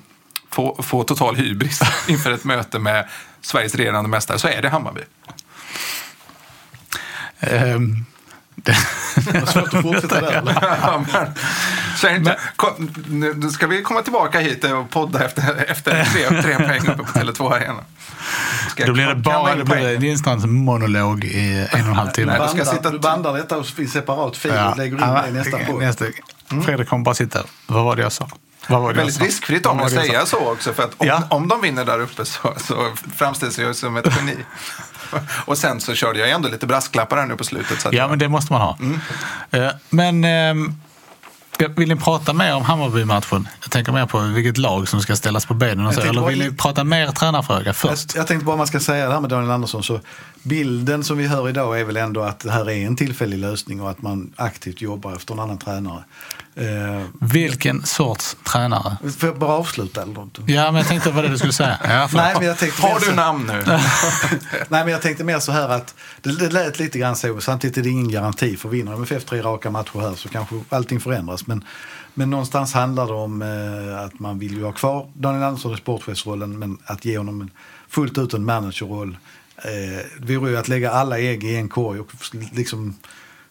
få, få total hybris *laughs* inför ett möte med Sveriges regerande mästare så är det Hammarby. Ehm, det, var svårt att fortsätta där. *laughs* Ja, men, nu ska vi komma tillbaka hit och podda efter, efter tre, tre poäng uppe på Tele2 Arena. Ska då blir det bara det blir det Lindstrands monolog i en och en halv timme. Då jag Bandar, sitta- Du bandar detta och i separat fil och lägger in det i nästa podd. nästa. Fredrik kommer bara sitta. Vad var det jag sa? Jag Väldigt riskfritt om jag det säga så också. För att om, Ja. om de vinner där uppe så, så framställs jag som ett geni. *laughs* Och sen så körde jag ändå lite brasklappar här nu på slutet. Så att Ja, jag, men det måste man ha. Mm. Eh, Men ehm, vill ni prata mer om Hammarby-matchen? Jag tänker mer på vilket lag som ska ställas på benen och så. Eller vill ni prata mer tränarfråga Jag, först? jag tänkte bara man ska säga det här med Daniel Andersson. Så bilden som vi hör idag är väl ändå att det här är en tillfällig lösning och att man aktivt jobbar efter en annan tränare. Eh, Vilken sorts tränare? får jag bara avsluta eller något? Ja, men jag tänkte vad det du skulle säga. Ja, Nej, men jag tänkte Har du så- namn nu? *laughs* Nej, men jag tänkte mer så här att det, det lät lite grann så. Samtidigt är det ingen garanti för vinner MFF tre raka matcher här så kanske allting förändras. Men, men någonstans handlar det om eh, att man vill ju ha kvar Daniel Andersson i sportchefsrollen men att ge honom en, fullt ut en managerroll. Eh, det vore ju att lägga alla ägg i en korg och liksom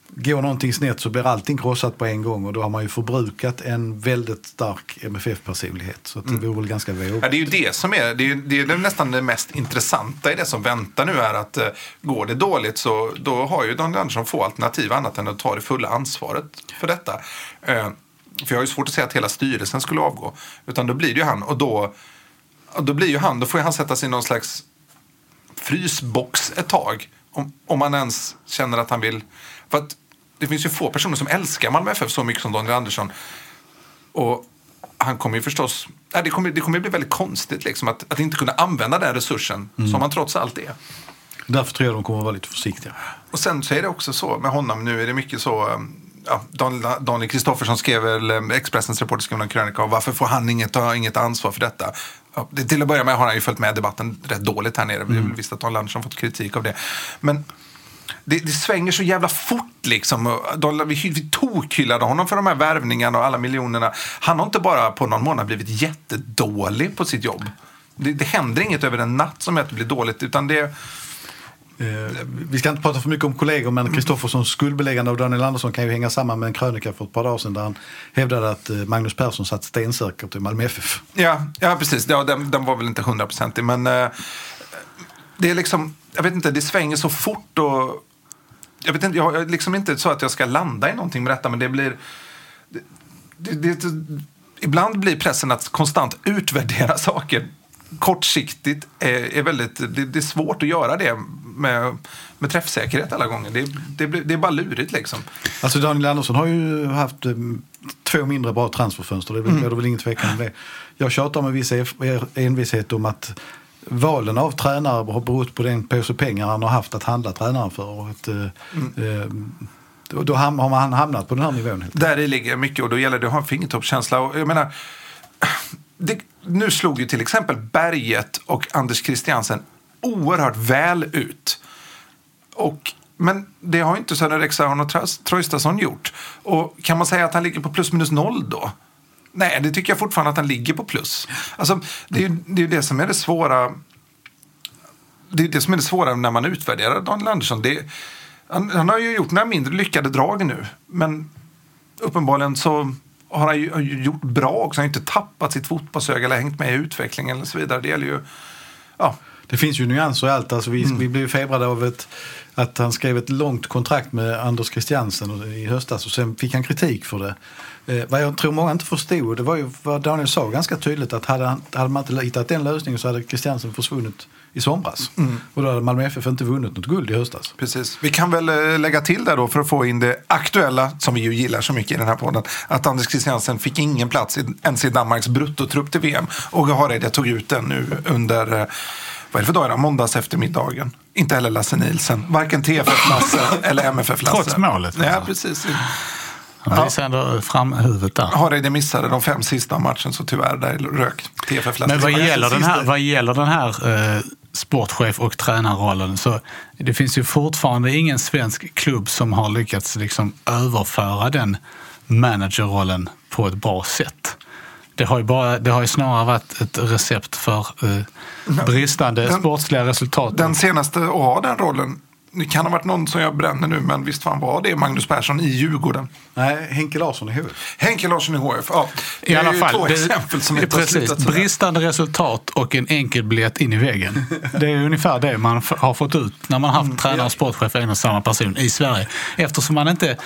Går någonting snett så blir allting krossat på en gång och då har man ju förbrukat en väldigt stark MFF-personlighet. Så det vore väl ganska vågat. Ja, det är ju det som är, det är, det är nästan det mest intressanta i det som väntar nu är att eh, går det dåligt så då har ju Daniel Andersson få alternativ annat än att ta det fulla ansvaret för detta. Eh, för jag har ju svårt att säga att hela styrelsen skulle avgå. Utan då blir det ju han och då, och då blir ju han, då får han sätta sig i någon slags frysbox ett tag. Om, om man ens känner att han vill. För att det finns ju få personer som älskar Malmö FF så mycket som Daniel Andersson. Och han kommer ju förstås... Nej, det, kommer, det kommer bli väldigt konstigt liksom, att, att inte kunna använda den resursen som han trots allt är. Därför tror jag de kommer att vara lite försiktiga. Och sen så är det också så med honom nu är det mycket så. um, Ja, Daniel Kristoffersson skrev väl, um, Expressens reporter skrev en krönika om varför får han inget, har inget ansvar för detta. Ja, det, till att börja med har han ju följt med debatten rätt dåligt här nere. Vi har väl visst att Daniel Andersson fått kritik av det. Men det, det svänger så jävla fort liksom. Vi, vi tokhyllade honom för de här värvningarna och alla miljonerna. Han har inte bara på någon månad blivit jättedålig på sitt jobb. Det, det händer inget över en natt som att det blir dåligt. Utan det, Eh, vi ska inte prata för mycket om kollegor men Kristofferssons skuldbeläggande av Daniel Andersson kan ju hänga samman med en krönika för ett par dagar sedan där han hävdade att eh, Magnus Persson satt stensäkert i Malmö FF. Ja, ja precis. Ja, den, den var väl inte hundraprocentig. Men eh, det är liksom, jag vet inte, det svänger så fort och jag vet inte, jag är liksom inte så att jag ska landa i någonting med detta men det blir det, det, det, ibland blir pressen att konstant utvärdera *laughs* saker kortsiktigt är, är väldigt, det, det är svårt att göra det med, med träffsäkerhet alla gånger. Det, det, det är bara lurigt liksom. Alltså Daniel Andersson har ju haft eh, två mindre bra transferfönster, det råder väl ingen tvekan om det. Jag tjatar med viss envishet om att valen av tränare har berott på den påse pengar han har haft att handla tränare för. Och att, eh, eh, då då ham- har man hamnat på den här nivån. Där ligger mycket och då gäller det att ha en fingertoppskänsla. Och jag menar, det, nu slog ju till exempel Berget och Anders Christiansen oerhört väl ut. Och, men det har inte Sören Rexahorn och Traustason gjort. Och kan man säga att han ligger på plus minus noll då? Nej, det tycker jag fortfarande att han ligger på plus. Alltså, det är ju det, är det som är det svåra. Det är det som är det svåra när man utvärderar Daniel Andersson. Det, han, han har ju gjort några mindre lyckade drag nu. Men uppenbarligen så har han ju, har gjort bra också. Han har inte tappat sitt fotbollsöga eller hängt med i utvecklingen eller så vidare. Det gäller ju... Ja, det finns ju nyanser i allt. Alltså vi, vi blev febrade av ett, att han skrev ett långt kontrakt med Anders Christiansen i höstas och sen fick han kritik för det. Eh, vad jag tror många inte förstod, det var ju vad Daniel sa ganska tydligt att hade, han, hade man inte hittat den lösningen så hade Christiansen försvunnit i somras. Och då hade Malmö FF inte vunnit något guld i höstas. precis. Vi kan väl eh, lägga till där då för att få in det aktuella som vi ju gillar så mycket i den här podden. Att Anders Christiansen fick ingen plats i, ens i Danmarks bruttotrupp till VM. Och Hareide tog ut den nu under eh, vad är det för dag? idag? Måndags eftermiddagen. Inte heller Lasse Nielsen. Varken TFF-Lasse *laughs* eller MFF-Lasse. Trots målet, Ja, alltså. precis. Han visar ändå fram huvudet där. Hareide missade de fem sista matchen så tyvärr där rök TFF-Lasse. Men vad gäller, den här, vad gäller den här eh, sportchef och tränarrollen så det finns ju fortfarande ingen svensk klubb som har lyckats liksom överföra den managerrollen på ett bra sätt. Det har ju, bara, det har ju snarare varit ett recept för eh, bristande Den- sportsliga resultat. Den senaste att ha den rollen, det kan ha varit någon som jag bränner nu, men visst fan var det Magnus Persson i Djurgården. Nej, Henke Larsson i HF. Henke Larsson i HF, ja. Det I är alla ju fall, två det, exempel som det är inte har precis, sådär. bristande resultat och en enkel biljett in i väggen. *laughs* Det är ungefär det man har fått ut när man har haft tränare och sportchef en och samma person i Sverige. Eftersom man inte,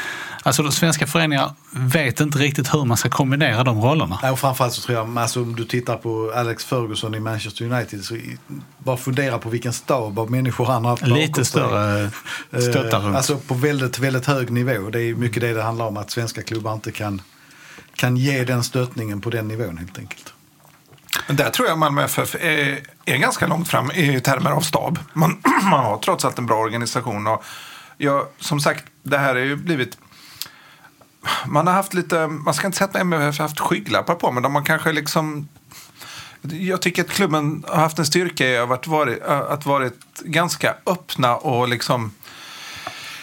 alltså de svenska föreningar vet inte riktigt hur man ska kombinera de rollerna. Nej, och framförallt så tror jag, alltså, om du tittar på Alex Ferguson i Manchester United, så bara fundera på vilken stab av människor han har haft Lite större stöttar Eh, runt. Alltså på väldigt, väldigt hög nivå. Det är mycket det det handlar om, att svenska klubbar inte kan, kan ge den stöttningen på den nivån helt enkelt. Men där tror jag Malmö FF är, är ganska långt fram i termer av stab. Man, *clears throat* man har trots allt en bra organisation. Och jag, som sagt, det här har ju blivit... Man har haft lite, man ska inte säga att MFF har haft skygglappar på, men de har kanske liksom... Jag tycker att klubben har haft en styrka i att varit, att varit ganska öppna och liksom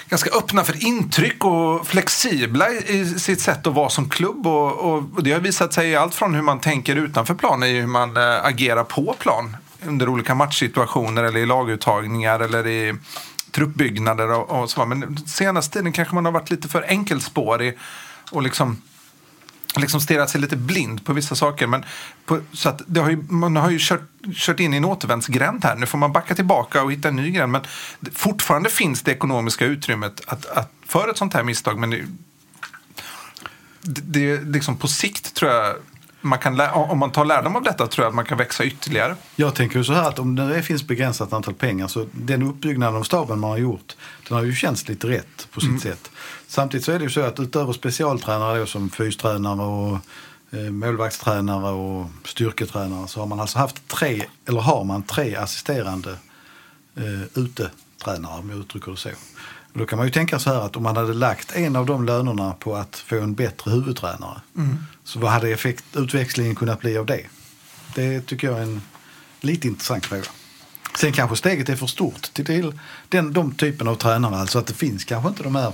ganska öppna för intryck och flexibla i sitt sätt att vara som klubb. Och, och det har visat sig i allt från hur man tänker utanför plan i hur man eh, agerar på plan under olika matchsituationer eller i laguttagningar eller i truppbyggnader och, och så. Men senaste tiden kanske man har varit lite för enkelspårig och liksom liksom stirrat sig lite blind på vissa saker. Men på, så att det har ju, man har ju kört, kört in i en återvändsgränd här. Nu får man backa tillbaka och hitta en ny gränd. Men fortfarande finns det ekonomiska utrymmet att, att, för ett sånt här misstag. Men det, det, det liksom på sikt tror jag man kan, om man tar lärdom av detta tror jag att man kan växa ytterligare. Jag tänker så här att om det finns begränsat antal pengar så den uppbyggnaden av staben man har gjort den har ju känts lite rätt på sitt mm. sätt. Samtidigt så är det ju så att utöver specialtränare då, som fystränare och eh, målvaktstränare och styrketränare så har man alltså haft tre, eller har man tre assisterande eh, utetränare om jag uttrycker det så. Och då kan man ju tänka så här att om man hade lagt en av de lönerna på att få en bättre huvudtränare mm. så vad hade effekt, utväxlingen kunnat bli av det? Det tycker jag är en lite intressant fråga. Sen kanske steget är för stort till den, de typen av tränare, alltså att det finns kanske inte de här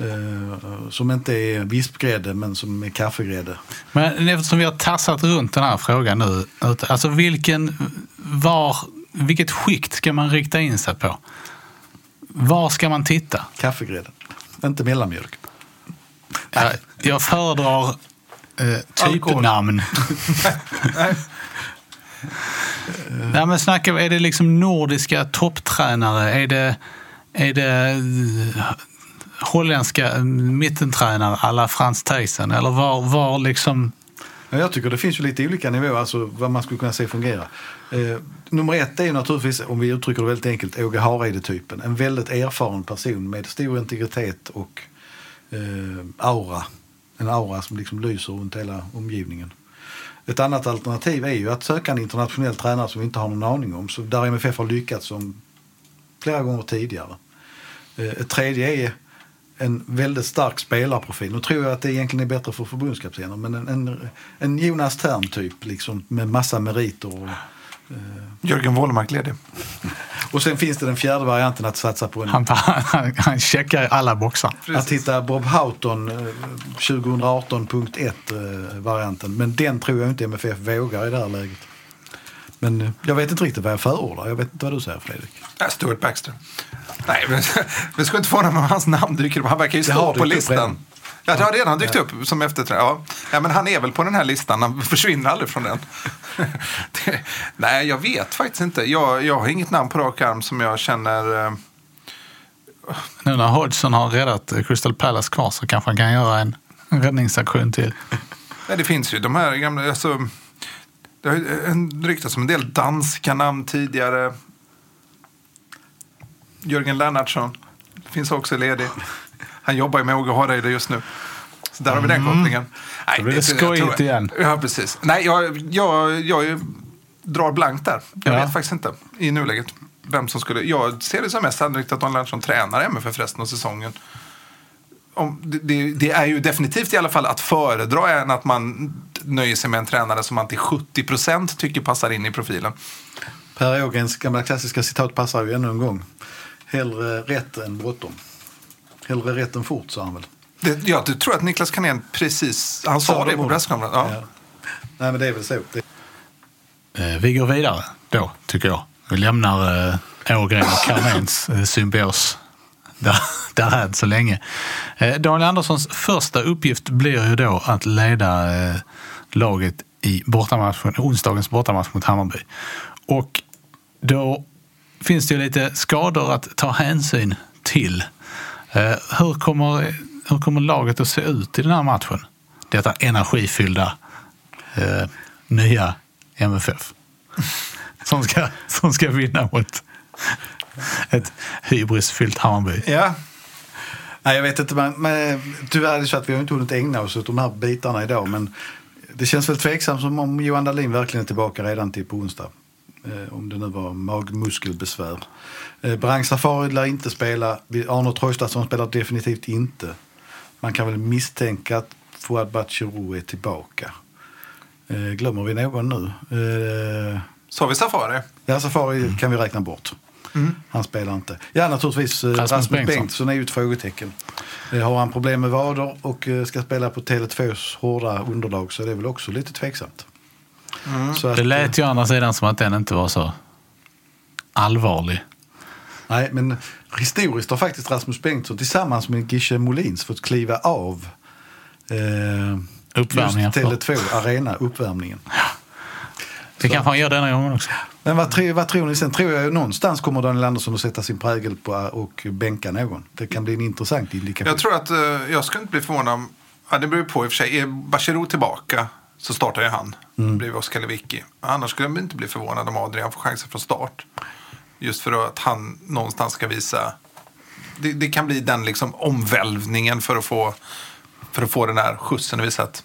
Uh, som inte är vispgrädde men som är kaffegrädde. Men eftersom vi har tassat runt den här frågan nu. Alltså vilken, var, vilket skikt ska man rikta in sig på? Var ska man titta? Kaffegrädde, inte mellanmjölk. Jag, jag föredrar eh, typnamn. *laughs* Nej, men snacka, är det liksom nordiska topptränare? Är det, är det eh, holländska mittentränare alla Frans Thijssen? Eller var, var liksom... Jag tycker det finns ju lite olika nivåer, alltså vad man skulle kunna se fungera. Eh, nummer ett är ju naturligtvis, om vi uttrycker det väldigt enkelt, Åge Hareide-typen. En väldigt erfaren person med stor integritet och eh, aura. En aura som liksom lyser runt hela omgivningen. Ett annat alternativ är ju att söka en internationell tränare som vi inte har någon aning om. Så där MFF har lyckats som flera gånger tidigare. Eh, ett tredje är en väldigt stark spelarprofil. Nu tror jag att det egentligen är bättre för förbundskaptener men en, en, en Jonas Tern typ liksom med massa meriter. Och, eh. Jörgen Wålemark ledig. *laughs* och sen finns det den fjärde varianten att satsa på en... Han, han, han checkar alla boxar. Att hitta Bob Houghton 2018.1 eh, varianten. Men den tror jag inte MFF vågar i det här läget. Men eh, jag vet inte riktigt vad jag förordar. Jag vet inte vad du säger Fredrik. Stuart Baxter. Nej, men, *laughs* vi ska inte få honom med hans namn dyker upp. Han verkar ju stå på listan. Ja, det har redan dykt upp som efterträdare. Ja. ja, men han är väl på den här listan. Han försvinner aldrig från den. *laughs* det, nej, jag vet faktiskt inte. Jag, jag har inget namn på rak arm som jag känner... Uh... Nu när Hodgson har räddat Crystal Palace kvar så kanske han kan göra en räddningsaktion till. *laughs* Nej, det finns ju de här gamla... Alltså, det har ryktats om en del danska namn tidigare. Jörgen Lennartsson finns också ledig. Han jobbar ju med Åge Hareide just nu. Så där har vi den mm. kopplingen. Nej, Då blir det skojigt igen. Ja, precis. Nej, jag, jag, jag drar blankt där. Jag ja. vet faktiskt inte i nuläget vem som skulle... Jag ser det som mest sannolikt att Don Lennartsson tränar MFF resten av säsongen. Om, det, det, är ju definitivt i alla fall att föredra än att man nöjer sig med en tränare som man till 70 procent tycker passar in i profilen. Per Ågrens gamla klassiska citat passar ju ännu en gång. Hellre rätt än bråttom. Hellre rätt än fort, sa han väl? Det, ja, du tror att Niklas Carnén precis, han sa det på presskonferensen. Ja. ja. Nej, men det är väl så. Det... Eh, vi går vidare då, tycker jag. Vi lämnar eh, Ågren och Carnéns eh, symbios där, *laughs* där så länge. Eh, Daniel Anderssons första uppgift blir ju då att leda eh, laget i bortamatchen, onsdagens bortamatch mot Hammarby. Och då finns det ju lite skador att ta hänsyn till. Eh, hur kommer, hur kommer laget att se ut i den här matchen? Detta energifyllda eh, nya MFF. *laughs* Som ska, som ska vinna mot ett hybrisfyllt Hammarby. Ja. Nej, jag vet inte, men, men tyvärr är det så att vi har inte hunnit ägna oss åt de här bitarna idag. Men det känns väl tveksamt som om Johan Dahlin verkligen är tillbaka redan till på onsdag. Eh, om det nu var magmuskelbesvär. Eh, Safari lär inte spela. Arno Traustason spelar definitivt inte. Man kan väl misstänka att Fouad Batshirou är tillbaka. Eh, glömmer vi någon nu? Eh, Sa vi Safari? ja, Safari kan vi räkna bort. Han spelar inte. Ja, naturligtvis. eh, Rasmus Rasmus, Bengtsson. Bengtsson är ju ett frågetecken. Eh, Har han problem med vader och eh, ska spela på Tele2s hårda underlag så är det väl också lite tveksamt. Så att, Det lät ju å andra sidan som att den inte var så allvarlig. Nej, men historiskt har faktiskt Rasmus Bengtsson tillsammans med Gische Molins fått kliva av eh, Uppvärmningen just för- Tele2 Arena, uppvärmningen. Det kanske han gör denna gången också. Men vad, tror- vad tror ni sen? Tror jag någonstans kommer Daniel Andersson att sätta sin prägel på och bänka någon. Det kan bli en intressant indikation. Jag tror att eh, jag skulle inte bli förvånad om, ja, det beror på i och för sig, är Bachirou tillbaka så startar ju han bredvid Oskar Lewicki. Annars skulle jag inte bli förvånad om Adrian får chansen från start. Just för att han någonstans ska visa, det, det kan bli den liksom omvälvningen för att få, för att få den här skjutsen och visa att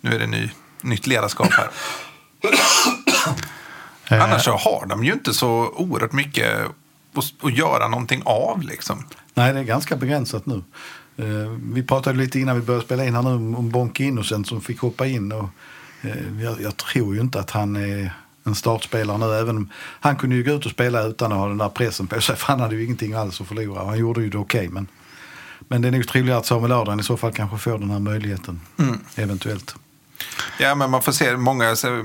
nu är det ny, nytt ledarskap här. *clears throat* Annars så har de ju inte så oerhört mycket att, att göra någonting av liksom. Nej, det är ganska begränsat nu. Eh, vi pratade lite innan vi började spela in här nu om, Bonke Innocent som fick hoppa in. Och, eh, jag, jag tror ju inte att han är en startspelare nu. Även om han kunde ju gå ut och spela utan att ha den där pressen på sig. För han hade ju ingenting alls att förlora. Han gjorde ju det okej. men, men det är nog trevligare att Samuel Adrian i så fall kanske får den här möjligheten. Eventuellt. Ja, men man får se. Många har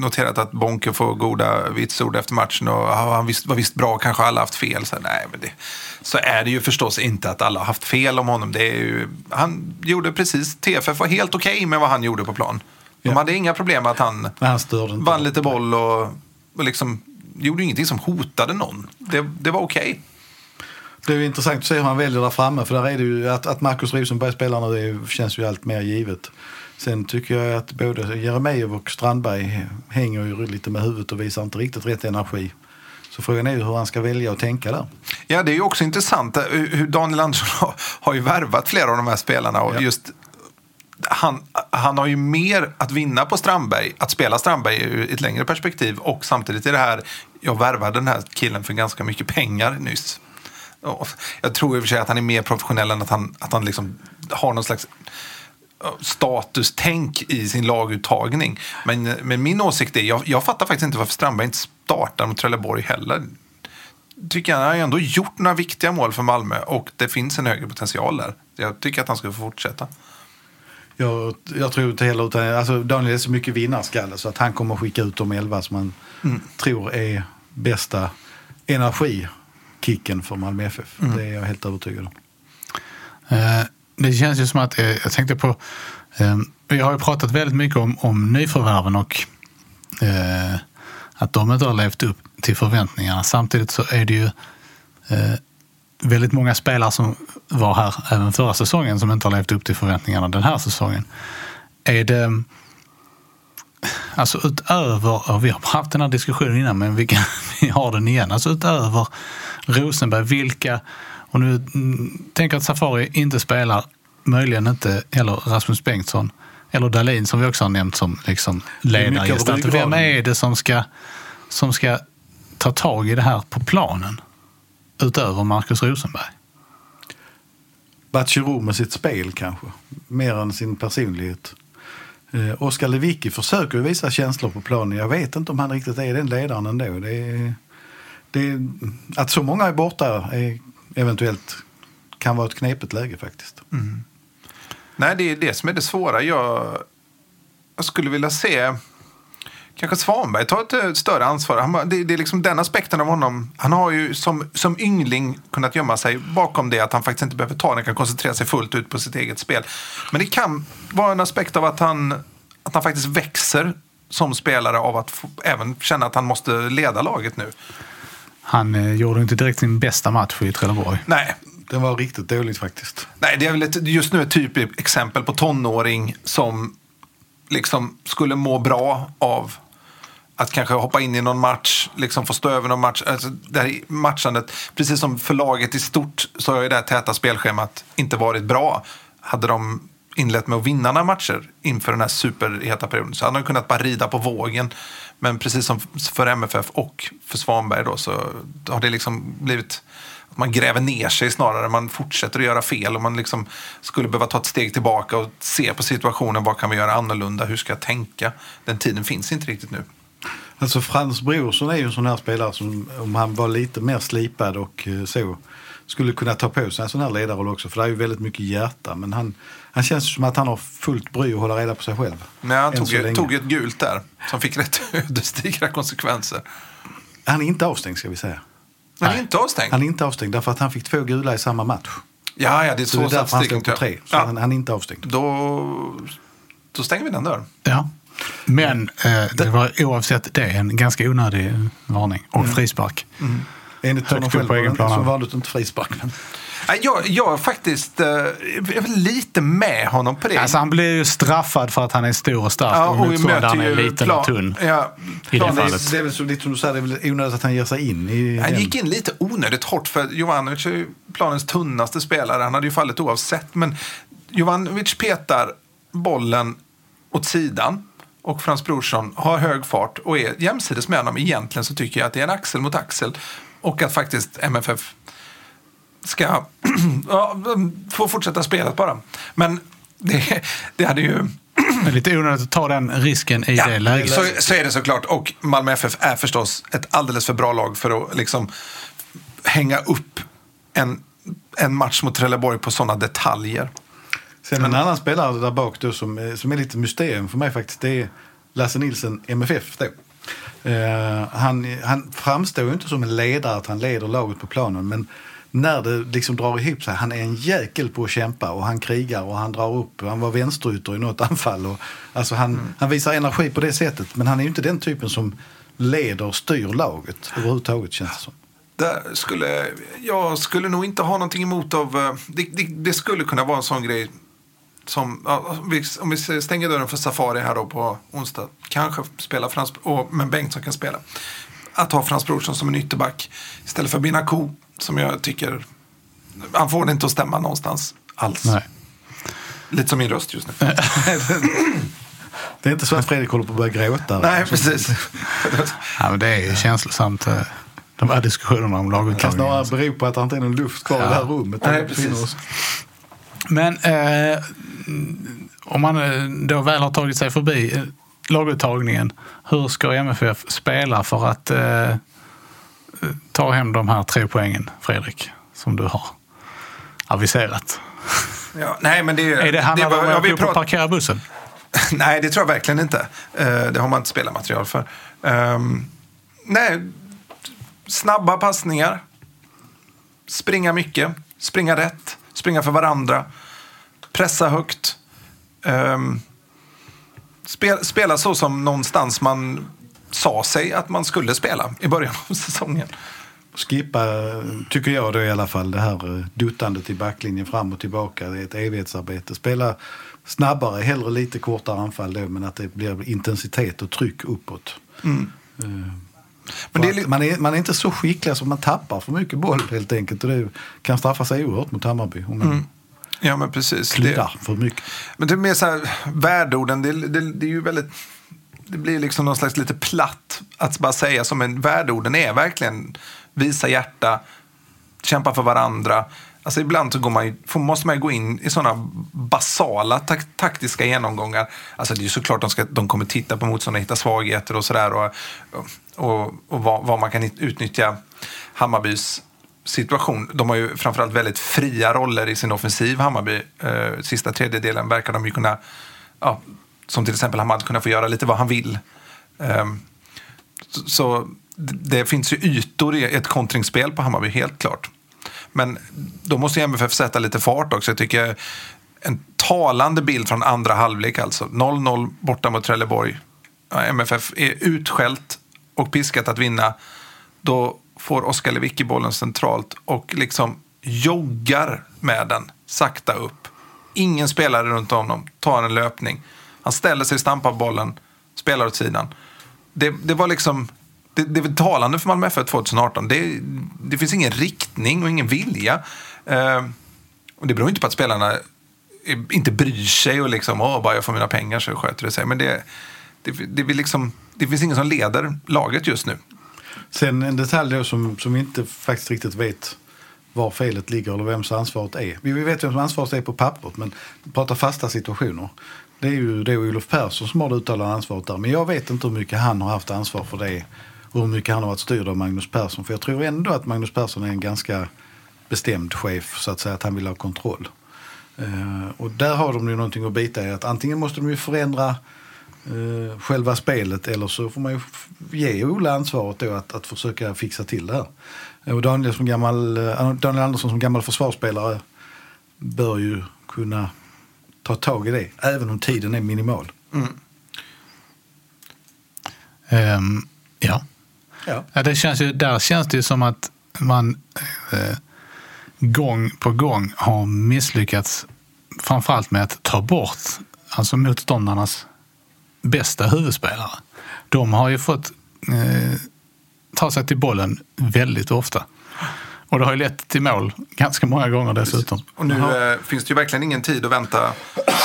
noterat att Bonke får goda vitsord efter matchen. Och han visst, var visst bra, kanske alla haft fel. Så, nej, men det, så är det ju förstås inte att alla har haft fel om honom. Det är ju, han gjorde precis, TFF var helt okej med vad han gjorde på plan. De Ja. hade inga problem med att han han vann lite boll och, och liksom gjorde ingenting som hotade någon. Det, det var okej. Det är intressant att se hur han väljer där framme. För där är det ju att, att Marcus Rosenberg spelar nu det känns ju allt mer givet. Sen tycker jag att både Jeremejeff och Strandberg hänger ju lite med huvudet och visar inte riktigt rätt energi. Så frågan är ju hur han ska välja och tänka där. Ja, det är ju också intressant Daniel Andersson har, ju värvat flera av de här spelarna. Och Ja. just, han, han har ju mer att vinna på Strandberg, att spela Strandberg ur ett längre perspektiv. Och samtidigt är det här, jag värvade den här killen för ganska mycket pengar nyss. Jag tror i och för sig att han är mer professionell än att han, att han liksom har någon slags statustänk i sin laguttagning. Men, men min åsikt är, jag, jag fattar faktiskt inte varför Strandberg inte startar mot Trelleborg heller. Tycker jag, han har ju ändå gjort några viktiga mål för Malmö och det finns en högre potential där. Jag tycker att han ska få fortsätta. Jag, jag tror inte heller utan alltså Daniel är så mycket vinnarskalle så att han kommer skicka ut de elva som han tror är bästa energikicken för Malmö FF. Det är jag helt övertygad om. Det känns ju som att, eh, jag tänkte på, eh, vi har ju pratat väldigt mycket om, om nyförvärven och eh, att de inte har levt upp till förväntningarna. Samtidigt så är det ju eh, väldigt många spelare som var här även förra säsongen som inte har levt upp till förväntningarna den här säsongen. Är det, alltså utöver, och vi har haft den här diskussionen innan men vi, kan, *laughs* vi har den igen, alltså utöver Rosenberg, vilka, och nu mm, tänker att Safari inte spelar, möjligen inte heller Rasmus Bengtsson eller Dahlin som vi också har nämnt som liksom är mycket av ledargestalt. Vem är det som ska, som ska ta tag i det här på planen? Utöver Marcus Rosenberg. Batshirou med sitt spel kanske, mer än sin personlighet. Eh, Oskar Lewicki försöker visa känslor på planen. Jag vet inte om han riktigt är den ledaren ändå. Det är, det är, att så många är borta är eventuellt kan vara ett knepigt läge faktiskt. Nej, det är det som är det svåra. Jag, jag skulle vilja se kanske Svanberg ta ett eh, större ansvar. Han, det, det är liksom den aspekten av honom. Han har ju som, som yngling kunnat gömma sig bakom det att han faktiskt inte behöver ta den, kan koncentrera sig fullt ut på sitt eget spel. Men det kan vara en aspekt av att han, att han faktiskt växer som spelare av att få, även känna att han måste leda laget nu. Han eh, gjorde inte direkt sin bästa match i Trelleborg. Nej, Det var riktigt dåligt faktiskt. Nej, det är väl ett, just nu ett typiskt exempel på tonåring som liksom skulle må bra av att kanske hoppa in i någon match, liksom få stå över någon match. Alltså, det här matchandet, precis som för laget i stort så har ju det här täta spelschemat inte varit bra. Hade de inlett med att vinna några matcher inför den här superheta perioden. Så han har kunnat bara rida på vågen. Men precis som för MFF och för Svanberg då så har det liksom blivit att man gräver ner sig snarare. Man fortsätter att göra fel och man liksom skulle behöva ta ett steg tillbaka och se på situationen. Vad kan vi göra annorlunda? Hur ska jag tänka? Den tiden finns inte riktigt nu. Alltså Frans Brorsson är ju en sån här spelare som om han var lite mer slipad och eh, så skulle kunna ta på sig en sån här ledarroll också. För det är ju väldigt mycket hjärta. Men han, han känns som att han har fullt bry att hålla reda på sig själv. Men han tog, ju- tog ju ett gult där som fick rätt *laughs* ödesdigra konsekvenser. Han är inte avstängd ska vi säga. Men inte avstängd. Han är inte avstängd därför att han fick två gula i samma match. Ja, ja, det är Så så, det är därför han står på tre. Så Ja, han, han är inte avstängd. då, då stänger vi den dörren. Ja. Men eh, det var oavsett det en ganska onödig varning och frispark. Enligt Högt honom upp själv på var egen det plan. så var det inte frispark. Men Nej, Jag, jag är faktiskt eh, jag är väl lite med honom på det. Alltså han blir ju straffad för att han är stor och stark och motståndaren är liten och tunn. Ja, I det fallet. det är väl så, lite som du säger, det är väl onödigt att han ger sig in i Han den. gick in lite onödigt hårt för Jovanovic är ju planens tunnaste spelare. Han hade ju fallit oavsett. Men Jovanovic petar bollen åt sidan. Och Frans Brorsson har hög fart och är jämsides med honom. Egentligen så tycker jag att det är en axel mot axel. Och att faktiskt MFF ska *clears throat* ja, få fortsätta spelet bara. Men det, det hade ju... Det är lite onödigt att ta den risken i det läget. så, så är det såklart. Och Malmö FF är förstås ett alldeles för bra lag för att liksom hänga upp en, en match mot Trelleborg på sådana detaljer. Sen en annan spelare där bak då som, är- som är lite mysterium för mig faktiskt. Det är Lasse Nilsson, MFF då. Eh, han, han framstår ju inte som en ledare, att han leder laget på planen. Men när det liksom drar ihop sig, han är en jäkel på att kämpa och han krigar och han drar upp. Han var vänsterytter i något anfall. Och, alltså han, han visar energi på det sättet. Men han är ju inte den typen som leder och styr laget överhuvudtaget känns det som. Där skulle, jag skulle nog inte ha någonting emot av... eh, Det, det, det skulle kunna vara en sån grej som... om vi- stänger dörren för Safari här då på onsdag. Kanske spela Frans... Och, men Bengtsson kan spela. Att ha Frans Brorsson som en ytterback istället för Binaco som jag tycker... Han får det inte att stämma någonstans alls. Nej. Lite som min röst just nu. *laughs* Det är inte så att Fredrik håller på att börja gråta. Nej, precis. Ja, men det är ju känslosamt. eh, De här diskussionerna om Det kan laguttagningen. snarare bero på att det inte är någon luft kvar i Ja. det här rummet. Nej, precis. oss. Men eh, om man eh, då väl har tagit sig förbi eh, laguttagningen, hur ska MFF spela för att eh, ta hem de här tre poängen, Fredrik, som du har aviserat? Ja, nej, men det, Är det handlar det om att prat- parkera bussen? *laughs* Nej, det tror jag verkligen inte. Eh, det har man inte spelarmaterial för. Ehm, nej, snabba passningar. Springa mycket. Springa rätt. Springa för varandra. Pressa högt. Spela, spela så som någonstans man sa sig att man skulle spela i början av säsongen. Skippa, tycker jag då i alla fall, det här eh, duttandet i backlinjen fram och tillbaka. Det är ett evighetsarbete. Spela snabbare, hellre lite kortare anfall då, men att det blir intensitet och tryck uppåt. Eh, Men är man, är, man är inte så skicklig så man tappar för mycket boll helt enkelt. Och det kan straffa sig oerhört mot Hammarby om man Ja, men precis. Kluddar för mycket. Men det är mer så här, värdeorden, det, det, det är ju väldigt... Det blir liksom någon slags lite platt att bara säga som en värdeorden är verkligen visa hjärta, kämpa för varandra. Alltså ibland så går man, måste man ju gå in i sådana basala tak, taktiska genomgångar. Alltså det är ju såklart de, ska, de kommer titta på motståndare, hitta svagheter och sådär. Och, och, och vad, vad man kan utnyttja Hammarbys situation. De har ju framförallt väldigt fria roller i sin offensiv, Hammarby. Eh, sista tredjedelen verkar de ju kunna, ja, som till exempel Hamad, kunna få göra lite vad han vill. Ehm, så, det, finns ju ytor i ett kontringsspel på Hammarby, helt klart. Men då måste ju MFF sätta lite fart också. Jag tycker en talande bild från andra halvlek alltså. 0-0 borta mot Trelleborg. MFF är utskällt och piskat att vinna. Då får Oskar Lewicki bollen centralt och liksom joggar med den sakta upp. Ingen spelare runt honom tar en löpning. Han ställer sig, stampar bollen, spelar åt sidan. Det, det var liksom... Det, det var talande för Malmö FF 2018. Det, det finns ingen riktning och ingen vilja. Eh, och det beror inte på att spelarna inte bryr sig och liksom, åh, bara jag får mina pengar så sköter det sig. Men det, det, det, det, liksom, det finns ingen som leder laget just nu. Sen en detalj då som, som vi inte faktiskt riktigt vet var felet ligger eller vems ansvaret är. Vi vet vem som ansvaret är på pappret, men vi pratar fasta situationer. Det är ju det är Olof Persson som har det uttalade ansvaret där. Men jag vet inte hur mycket han har haft ansvar för det och hur mycket han har varit styrd av Magnus Persson. För jag tror ändå att Magnus Persson är en ganska bestämd chef, så att säga, att han vill ha kontroll. Uh, och där har de ju någonting att bita i. Att antingen måste de ju förändra uh, själva spelet eller så får man ju ge Ola ansvaret då att, att försöka fixa till det här. Eh, och Daniel, som gammal, Daniel Andersson som gammal försvarsspelare bör ju kunna ta tag i det, även om tiden är minimal. Mm. Um, ja. Ja. ja det känns ju, där känns det ju som att man eh, gång på gång har misslyckats framförallt med att ta bort alltså motståndarnas bästa huvudspelare. De har ju fått eh, ta sig till bollen väldigt ofta. Och det har ju lett till mål ganska många gånger dessutom. Och nu eh, finns det ju verkligen ingen tid att vänta.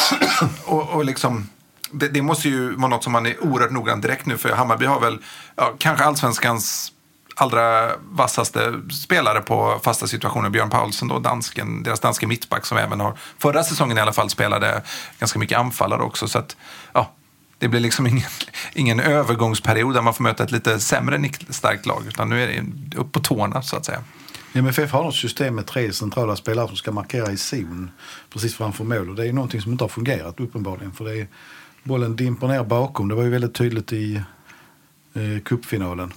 *clears throat* och, och liksom, det, det, måste ju vara något som man är oerhört noggrann direkt nu. För Hammarby har väl ja, kanske allsvenskans allra vassaste spelare på fasta situationer. Björn Paulsen, då, dansken, deras danske mittback som även har, förra säsongen i alla fall, spelade ganska mycket anfallare också. Så att, ja, det blir liksom ingen, *laughs* ingen övergångsperiod där man får möta ett lite sämre starkt lag. Utan nu är det upp på tårna så att säga. MFF har något system med tre centrala spelare som ska markera i zon precis framför mål. Och det är någonting som inte har fungerat uppenbarligen. För det är, bollen dimper ner bakom. Det var ju väldigt tydligt i eh, cupfinalen.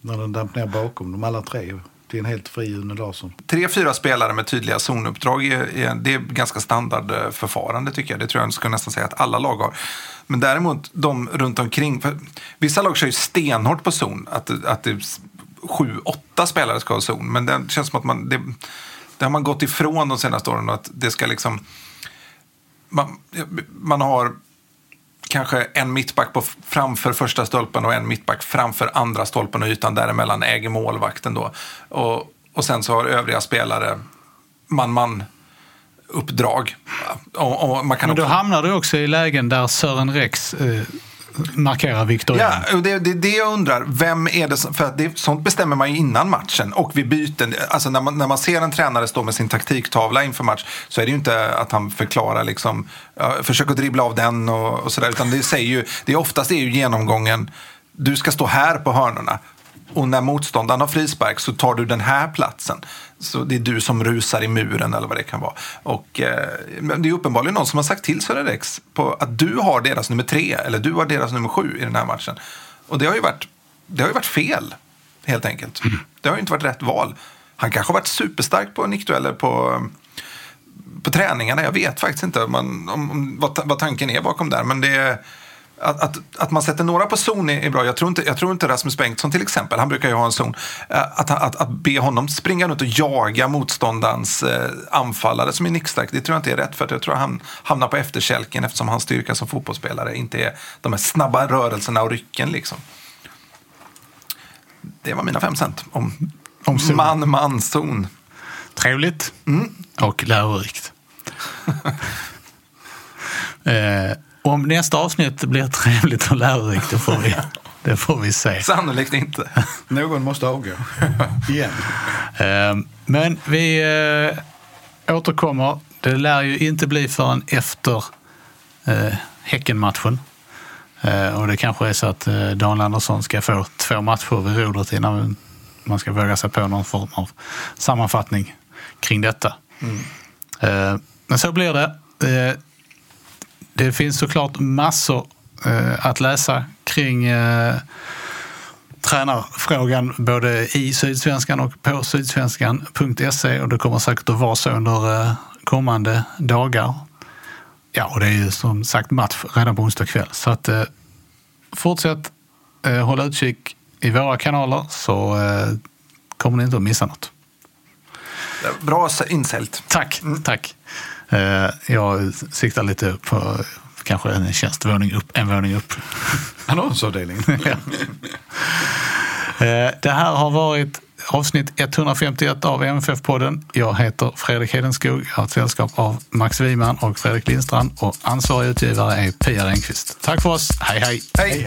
När den damp ner bakom de alla tre till en helt fri Une Larsson. Tre, fyra spelare med tydliga zonuppdrag, är, det är ganska standardförfarande eh, tycker jag. Det tror jag skulle nästan säga att alla lag har. Men däremot de runt omkring. vissa lag kör ju stenhårt på zon. Att, att det sju, åtta spelare ska ha zon. Men det känns som att man, det, det har man gått ifrån de senaste åren. Att det ska liksom, man, man har kanske en mittback på, framför första stolpen och en mittback framför andra stolpen och ytan däremellan äger målvakten. Då. Och, och sen så har övriga spelare man-man uppdrag. Och, och man kan Men då också... hamnar du också i lägen där Sören Rex eh, markerar Victor Ja, och det är det, det jag undrar. Vem är det som, för att det, sånt bestämmer man ju innan matchen och vid byten. Alltså när man, när man ser en tränare stå med sin taktiktavla inför match så är det ju inte att han förklarar liksom, ja, försök att dribbla av den och, och sådär. Utan det säger ju, det oftast är ju genomgången, du ska stå här på hörnorna. Och när motståndaren har frispark så tar du den här platsen. Så det är du som rusar i muren eller vad det kan vara. Och eh, det är uppenbarligen någon som har sagt till Söderex på att du har deras nummer tre eller du har deras nummer sju i den här matchen. Och det har ju varit, det har ju varit fel, helt enkelt. Mm. Det har ju inte varit rätt val. Han kanske har varit superstark på nickdueller på, på träningarna. Jag vet faktiskt inte om, om, vad, vad tanken är bakom där. Men det är att, att, att, man sätter några på zon är, bra. Jag tror, inte, jag tror inte Rasmus Bengtsson till exempel, han brukar ju ha en zon. Eh, att, att, att be honom springa runt och jaga motståndarens eh, anfallare som är nickstark, det tror jag inte är rätt. För jag tror han hamnar på efterkälken eftersom hans styrka som fotbollsspelare inte är de här snabba rörelserna och rycken. Liksom. Det var mina fem cent om, om man-man-zon. Trevligt mm. och lärorikt. *laughs* eh, om nästa avsnitt blir trevligt och lärorikt, det får vi, *laughs* det får vi se. Sannolikt inte. *laughs* Någon måste avgå. *laughs* Igen. Ehm, men vi äh, återkommer. Det lär ju inte bli förrän efter äh, Häckenmatchen. Äh, och det kanske är så att Dan Andersson ska få två matcher vid rodret innan man ska våga sig på någon form av sammanfattning kring detta. Mm. men så blir det. Det finns såklart massor eh, att läsa kring eh, tränarfrågan både i Sydsvenskan och på sydsvenskan.se och det kommer säkert att vara så under eh, kommande dagar. Ja, och det är ju som sagt match redan på onsdag kväll. Så att eh, fortsätt eh, hålla utkik i våra kanaler så eh, kommer ni inte att missa något. Bra insält. Tack, mm. tack. Eh, jag siktar lite på kanske en tjänstvåning upp, en våning upp. Annonsavdelning. *laughs* ja. Eh, det här har varit avsnitt 151 av MFF-podden. Jag heter Fredrik Hedenskog. Jag har ett sällskap av Max Wiman och Fredrik Lindstrand och ansvarig utgivare är Pia Renqvist. Tack för oss. Hej, hej! Hej!